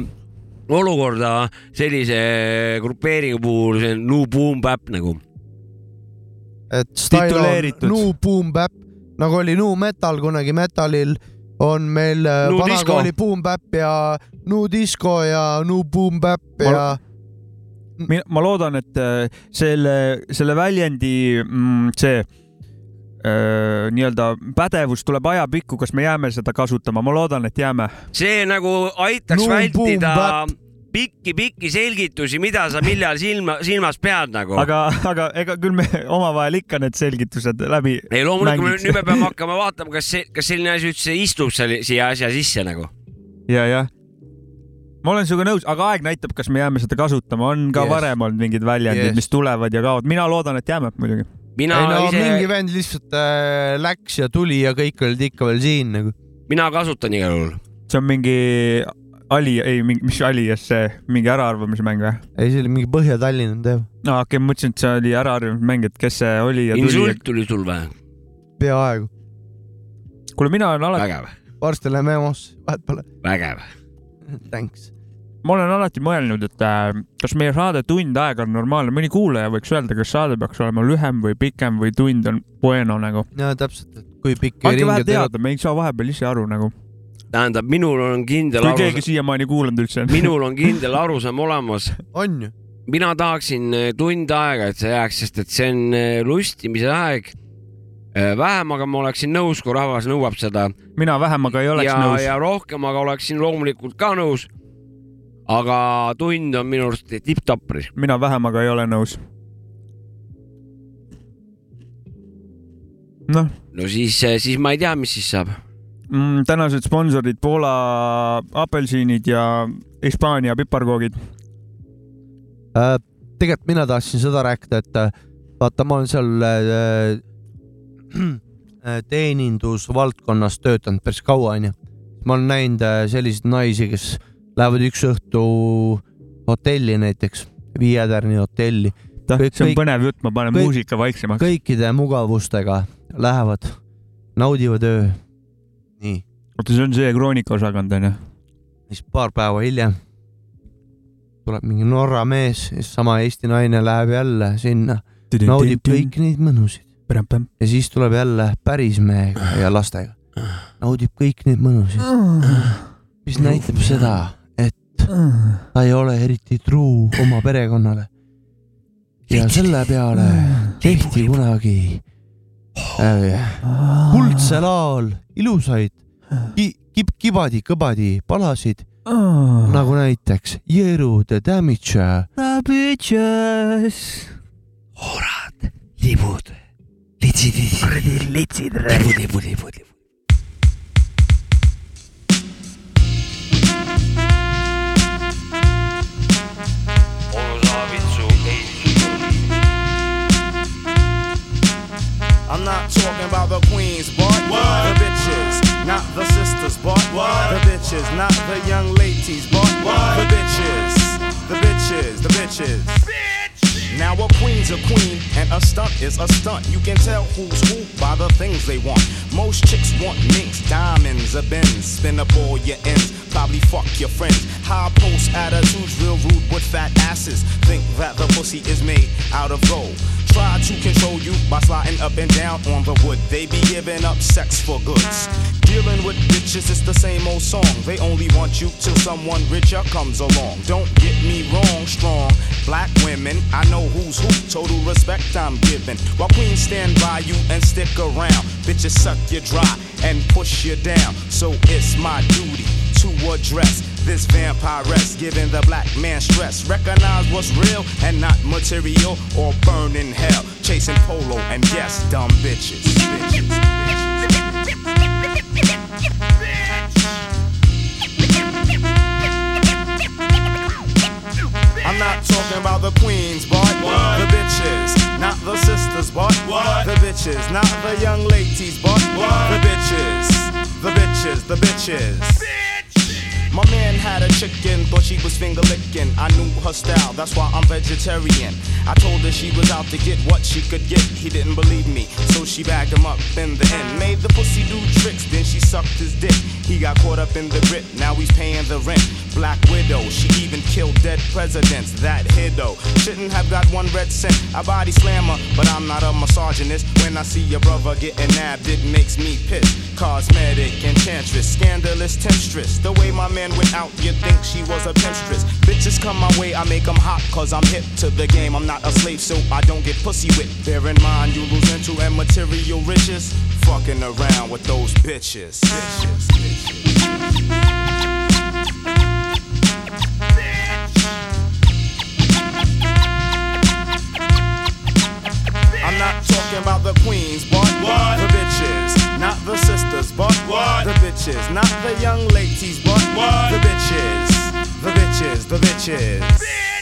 olukorda sellise grupeeringu puhul, see on New Boom Bap nagu. et style on. New Boom Bap, nagu oli New Metal kunagi Metalil, on meil äh, Nu vanakooli Disco. Boom Bap ja New Disco ja New Boom Bap Ma- ja mina, ma loodan, et äh, selle, selle väljendi mm, see äh, nii-öelda pädevus tuleb ajapikku, kas me jääme seda kasutama, ma loodan, et jääme. see nagu aitaks New vältida Boom pikki-pikki selgitusi, mida sa millal silma, silmas pead nagu. aga, aga ega küll me omavahel ikka need selgitused läbi ei loomulikult nüüd me peame hakkama vaatama, kas see, kas selline asi üldse istub seal siia asja sisse nagu. ja, jah. ma olen sinuga nõus, aga aeg näitab, kas me jääme seda kasutama, on ka Yes. varem olnud mingid väljendid yes., mis tulevad ja kaovad, mina loodan, et jääme muidugi. mina ei no ise mingi, vend lihtsalt äh, läks ja tuli ja kõik olid ikka veel siin nagu. mina kasutan igal juhul. see on mingi Ali, ei, mingi, mis Alias see, mingi äraarvamise mäng või? ei, see oli mingi Põhja-Tallinna teema, aa, okei okay,, mõtlesin, et see oli äraarvamise mäng, et kes see oli ja tuli. insult tuli sul või? peaaegu. kuule, mina olen alati, vägev, varsti läheme EMO-sse, vahet pole. vägev. Thanks. ma olen alati mõelnud, et äh, kas meie saade tund aega on normaalne, mõni kuulaja võiks öelda, kas saade peaks olema lühem või pikem või tund on bueno nagu. ja täpselt, et kui pikk andke vähe teada, me ei saa vahepeal ise aru nagu, tähendab, minul on kindel kui keegi, siiamaani kuulanud üldse on. minul on kindel arusaam olemas on ju? mina tahaksin eh, tund aega, et see jääks, sest et see on eh, lustimise aeg. vähemaga ma oleksin nõus, kui rahvas nõuab seda mina vähemaga ei oleks ja, nõus. ja rohkemaga oleksin loomulikult ka nõus. aga tund on minu arust tipp-topp. mina vähemaga ei ole nõus. noh no siis, siis ma ei tea, mis siis saab. mm,, tänased sponsorid Poola apelsiniid ja Hispaania piparkoogid. Äh, tegelikult mina tahtsin seda rääkida, et äh, vaata, ma olen seal äh, äh, [clears throat] teenindusvaldkonnas töötanud päris kaua, onju. ma olen näinud äh, selliseid naisi, kes lähevad üks õhtu hotelli näiteks, Viie Tärni hotelli, Kõik- see on põnev jutt, ma panen kõik- muusika vaiksemaks. kõikide mugavustega lähevad, naudivad öö. oota, see on see kroonikaosakond onju? siis paar päeva hiljem tuleb mingi Norra mees, sama Eesti naine läheb jälle sinna, naudib kõik neid mõnusid. Ja siis tuleb jälle päris mehega ja lastega, naudib kõik neid mõnusid, mis näitab seda, et ta ei ole eriti truu oma perekonnale. ja selle peale tehti kunagi äh, kuldsel ajal ilusaid ki, kib, kibadi-kõbadi palasid nagu näiteks Jeeru the Damager, The bitches. hoorad tibud, litsid, litsid. litsid. tibud, tibud. onu Saavitsu I'm not talking about the queens, but not sisters, but the bitches, not the young ladies, but the bitches, the bitches, the bitches. Now a queen's a queen and a stunt is a stunt. You can tell who's who by the things they want. Most chicks want minks, diamonds, a Benz. Spin up all your ends, probably fuck your friends. High post attitudes, real rude with fat asses. Think that the pussy is made out of gold. Try to control you by sliding up and down on the wood. They be giving up sex for goods. Dealing with bitches, it's the same old song. They only want you till someone richer comes along. Don't get me wrong, strong. Black women, I know who's who. Total respect I'm giving. While queens stand by you and stick around. Bitches suck you dry and push you down. So it's my duty to address this vampire vampiress, giving the black man stress. Recognize what's real and not material or burn in hell. Chasing polo and yes, dumb bitches. bitches. I'm not talking about the queens, but the bitches, not the sisters, but the bitches, not the young ladies, but the bitches, the bitches, the bitches. My man had a chicken, thought she was finger licking. I knew her style, that's why I'm vegetarian. I told her she was out to get what she could get. He didn't believe me, so she bagged him up in the end. Ah. Made the pussy do tricks, then she sucked his dick. He got caught up in the grip, now he's paying the rent. Black widow, she even killed dead presidents. That hiddo shouldn't have got one red cent. I body slammer, but I'm not a misogynist. When I see your brother getting nabbed, it makes me piss. Cosmetic enchantress, scandalous temptress. The way my man went out, you'd think she was a pinstress. Bitches come my way, I make them hot, cause I'm hip to the game. I'm not a slave, so I don't get pussy whipped. Bear in mind, you lose into and material riches. Fucking around with those bitches. bitches, bitches. I'm not talking about the queens, but the bitches, not the sisters, but the bitches, not the young ladies, but the bitches, the bitches, the bitches.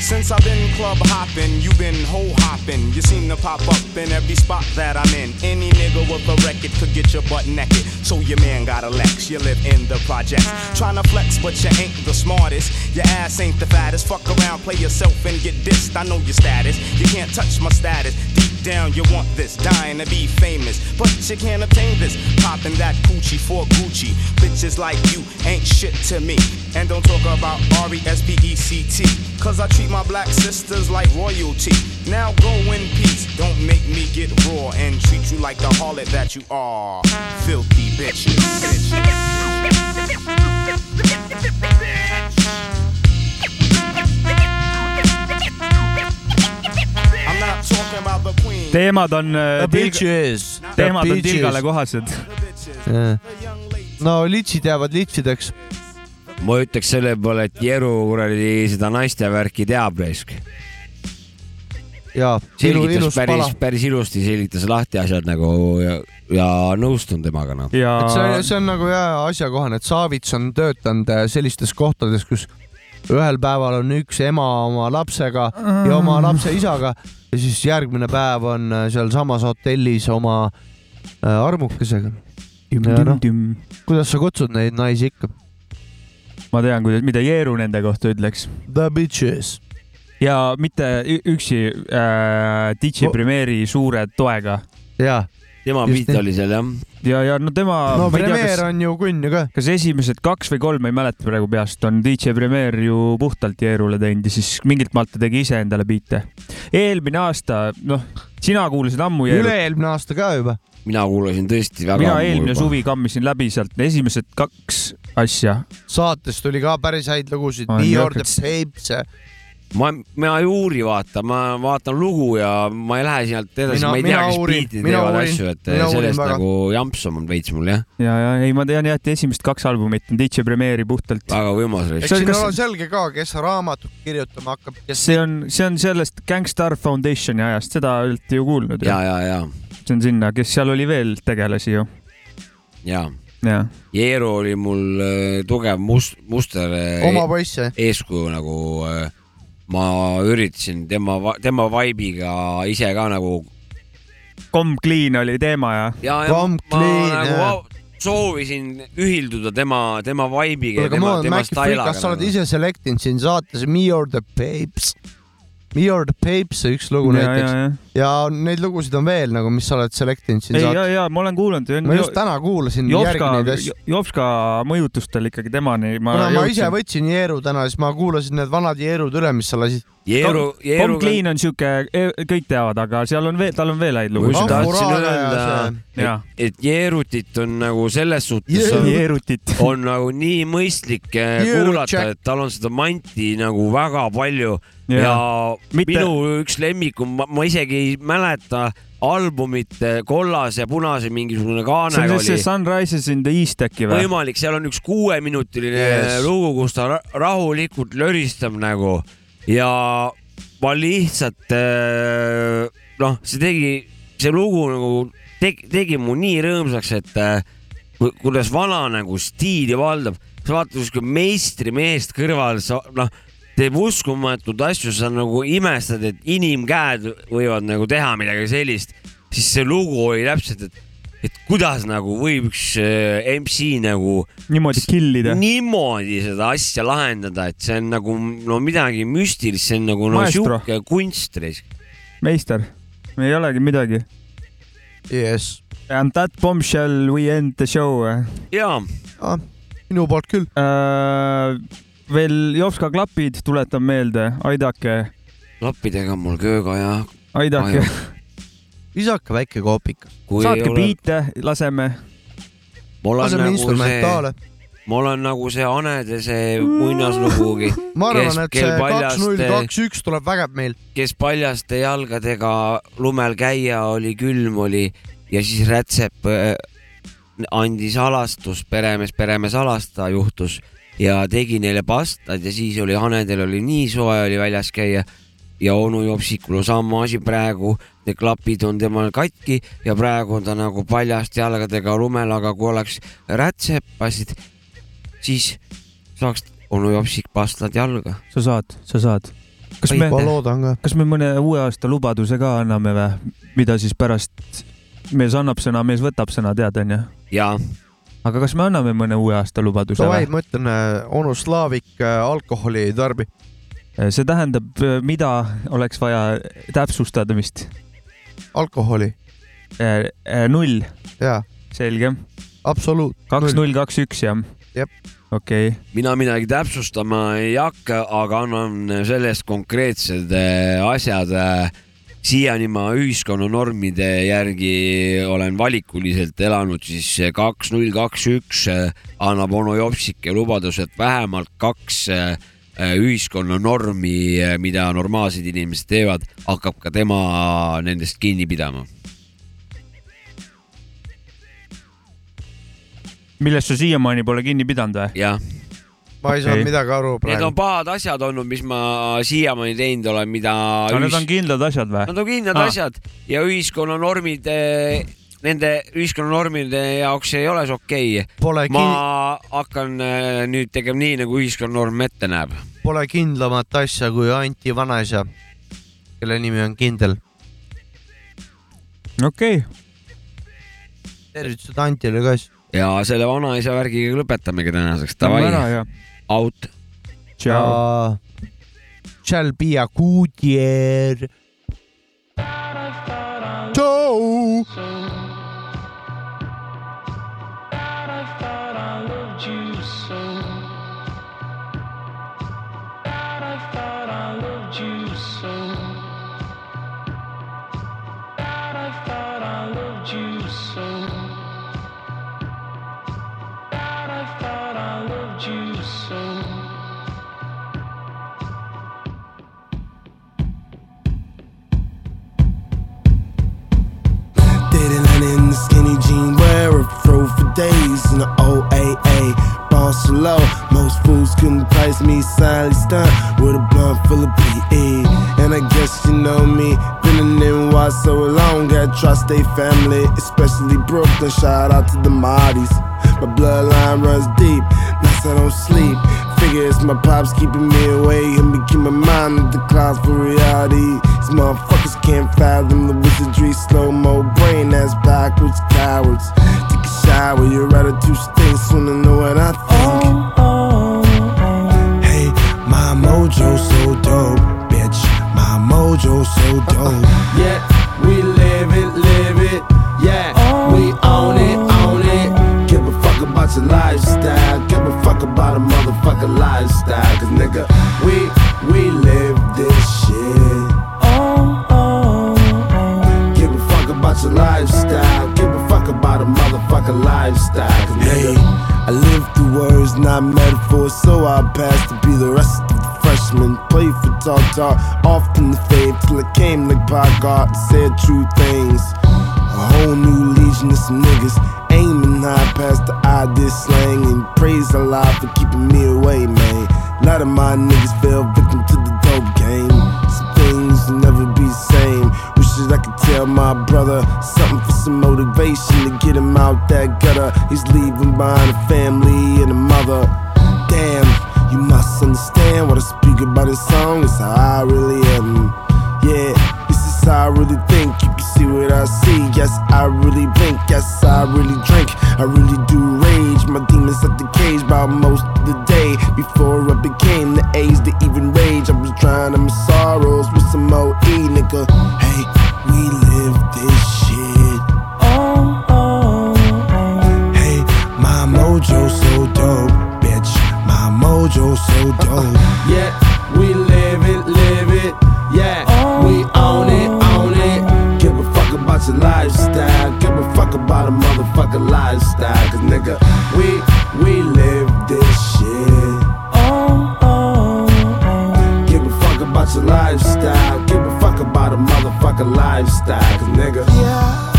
Since I've been club hopping, you been hoe hopping. You seem to pop up in every spot that I'm in. Any nigga with a record could get your butt naked. So your man got a Lex, you live in the project. Tryna flex, but you ain't the smartest. Your ass ain't the fattest. Fuck around, play yourself and get dissed. I know your status. You can't touch my status. Down, you want this, dying to be famous. But you can't obtain this. Popping that coochie for Gucci. Bitches like you ain't shit to me. And don't talk about R E S P E C T. Cause I treat my black sisters like royalty. Now go in peace. Don't make me get raw and treat you like the harlot that you are. Filthy bitches. I'm [laughs] not teemad on äh, bitches. teemad on tilgale kohased. no litsid jäävad litsideks. ma ütleks selle peale, et Jeru kuradi seda naiste värki teab raisk. ja selgitas päris päris ilusti selgitas lahti asjad nagu ja, ja nõustun temaga noh. et see, see on nagu jah asjakohane, et Saavits on töötanud äh, sellistes kohtades, kus ühel päeval on üks ema oma lapsega ja oma lapse isaga ja siis järgmine päev on äh, sealsamas hotellis oma äh, armukesega. noh, kuidas sa kutsud neid naisi ikka? ma tean, kuidas, mida Jeeru nende kohta ütleks. The bitches. ja mitte üksi äh, DJ Premiere'i suure toega. jaa. Tema beat oli seal jah. ja, ja no tema. no Premier on ju kunn ju ka. kas esimesed kaks või kolm, ma ei mäleta praegu peast, on DJ Premier ju puhtalt Jeerule teinud ja siis mingilt maalt ta tegi ise endale biite. eelmine aasta, noh, sina kuulasid ammu Jeerut. üle-eelmine aasta ka juba. mina kuulasin tõesti väga mina ammu eelmine juba. suvi kammisin läbi sealt esimesed kaks asja. saates tuli ka päris häid lugusid, jah, Your the Babes. ma, ma ei uuri, vaata, ma vaatan lugu ja ma ei lähe sealt edasi, Mina- ma ei tea, mina kes biitid mina teevad asju, et mina sellest väga. nagu jamps on mul veits mul jah, ja, ja ei, ma tean jah, et esimesed kaks albumit on DJ Premiere'i puhtalt. väga võimas. eks siin ole selge ka, kes raamatut kirjutama hakkab, kes see on, see on sellest Gangstar Foundationi ajast, seda olete ju kuulnud ja, ja, ja, see on sinna, kes seal oli veel tegelasi ju. ja. ja, Jeeru oli mul äh, tugev must-, muster äh, oma poiss jah? eeskuju nagu äh, ma üritasin tema, tema vibe'iga ise ka nagu Come Clean oli teema ja. ja, ja Come ma clean, nagu soovisin ühilduda tema, tema vibe'iga kuule, ja tema, tema Maci Freak, kas sa oled stailaga. ise selektinud siin saates Me or the Papes? Me or the Papes, see üks lugu ja, näiteks. ja, neid lugusid on veel nagu, mis sa oled selektinud siin ei, ja, ja ma olen kuulanud. ma just täna kuulasin järgi Jopska neid, asju. Jopska mõjutustel ikkagi temani. kuna ma ise võtsin Jeeru täna, siis ma kuulasin need vanad Jeerud üle, mis sa lasid. Jeeru, Tom Jeeru, Clean on siuke, kõik teavad, aga seal on veel, tal on veel häid ma lugusid just. tahtsin öelda, et, Jeerutit on nagu selles suhtes Jeerutit. [laughs] on nagu nii mõistlik eh, kuulata, et tal on seda manti nagu väga palju ja, ja Mitte- minu üks lemmik on, ma isegi ei mäleta albumit eh, kollase ja punase mingisugune see kaanega on see oli. Sunrises in the East äkki või? võimalik, seal on üks kuueminutiline Yes. lugu, kus ta ra- rahulikult löristab nagu ja ma lihtsalt äh, noh, see tegi, see lugu nagu tegi, tegi mu nii rõõmsaks, et äh, ku- kuidas vana nagu stiili valdab, sa vaatad kuskil meistrimeest kõrval, sa noh, teeb uskumatuid asju, sa nagu imestad, et inimkäed võivad nagu teha midagi sellist, siis see lugu oli täpselt, et et kuidas nagu võib üks äh, MC nagu niimoodi kill ida. niimoodi seda asja lahendada, et see on nagu no midagi müstilist, see on nagu no sihuke kunst. meister, ei olegi midagi. Yes. And that bombshell we end the show. jaa, Ah, minu poolt küll. Veel Jopska klapid, tuletan meelde, aidake, klappidega on mul kööga ja aidake. Visake väike ei saatke ole, biite, laseme. laseme nagu see, instrumentaale. ma olen nagu see Anede see muinaslugugi, ma arvan, et see kaks null kaks üks tuleb vägev meil. kes paljaste jalgadega lumel käia oli, külm oli ja siis rätsep äh, andis alastus, peremees, peremees alasta juhtus ja tegi neile pastad ja siis oli Hanedel oli nii soe oli väljas käia ja onu Jopsikul on sama asi praegu, need klapid on temal katki ja praegu on ta nagu paljaste jalgadega lumel, aga kui oleks rätsepasid, siis saaks onu Jopsik pastad jalga. sa saad, sa saad. kas me, kas me mõne uue aasta lubaduse ka anname või, mida siis pärast mees annab sõna, mees võtab sõna, tead onju? ja aga kas me anname mõne uue aasta lubaduse Davai, ma ütlen, onu Slaavik äh, alkoholi ei tarbi. see tähendab, mida oleks vaja täpsustada vist? alkoholi, null, selge. absoluut. kaks, null, kaks, üks jah? Jep. okei okay., mina midagi täpsustama ei hakka, aga annan sellest konkreetsed äh, asjad. Siiani ma ühiskonna normide järgi olen valikuliselt elanud, siis kaks, null, kaks, üks äh, annab onu Jopsike lubaduse, et vähemalt kaks äh, ühiskonna normi, mida normaalsed inimesed teevad, hakkab ka tema nendest kinni pidama. millest sa siiamaani pole kinni pidanud või? jah, ma ei Okei. saanud midagi aru need praegu on. pahad asjad olnud, mis ma siiamaani teinud olen, mida aga need on kindlad asjad või? Nad on kindlad ah. asjad ja ühiskonna normid, nende ühiskonna normide jaoks ei ole see okei okay.. Ma hakkan äh, nüüd tegema nii, nagu ühiskonna norm ette näeb. pole kindlamat asja kui Anti vanaisa, kelle nimi on Kindel. okei okay., tervitused Antile ka siis. ja selle vanaisa värgiga lõpetamegi tänaseks. lähme ära Davai, ja out. tšau. Shall be a good year. Tšau. days in the OAA. So low, most fools couldn't price me. Silently stunned with a blunt full of PE. And I guess you know me, been in NY so long. Got trust they family, especially Brooklyn. Shout out to the Mahdi's. My bloodline runs deep, nights I don't sleep. Figure it's my pops keeping me away and me keep my mind in the clouds for reality. These motherfuckers can't fathom the wizardry, slow mo brain ass backwards cowards. Take a shower, your attitude stinks, wanna know what I think. Oh, oh, oh. Hey, my mojo so dope, bitch. My mojo so dope. [laughs] Yeah, we live it, live it. Yeah, we oh, own it, about your lifestyle. Give a fuck about a motherfucker lifestyle. Cause nigga, we, we live this shit. Oh, oh oh. Give a fuck about your lifestyle. Give a fuck about a motherfucker lifestyle. Cause nigga, I live through words, not metaphors. So I pass to be the rest of the freshmen. Play for talk talk, often the fave till I came like Bogart. Said true things. A whole new legion of some niggas aiming high past the this slang and praise Allah for keeping me away, man. A lot of my niggas fell victim to the dope game. Some things will never be the same. Wishes I could tell my brother something for some motivation to get him out that gutter. He's leaving behind a family and a mother. Damn, you must understand what I speak about this song. It's how I really am. I really think. You can see what I see. Yes, I really blink. Yes, I really drink. I really do rage. My demons at the cage by most of the day. Before I became the age to even rage, I was trying to my sorrows with some OE, nigga. Hey, we live this shit. Oh, oh, oh Hey, my mojo so dope, bitch. My mojo so dope. Yeah, we live it, live it. Your lifestyle. Give a fuck about a motherfucker lifestyle. Cause nigga, we, we live this shit. Oh, oh, oh. Give a fuck about your lifestyle. Give a fuck about a motherfucker lifestyle. Cause nigga, yeah.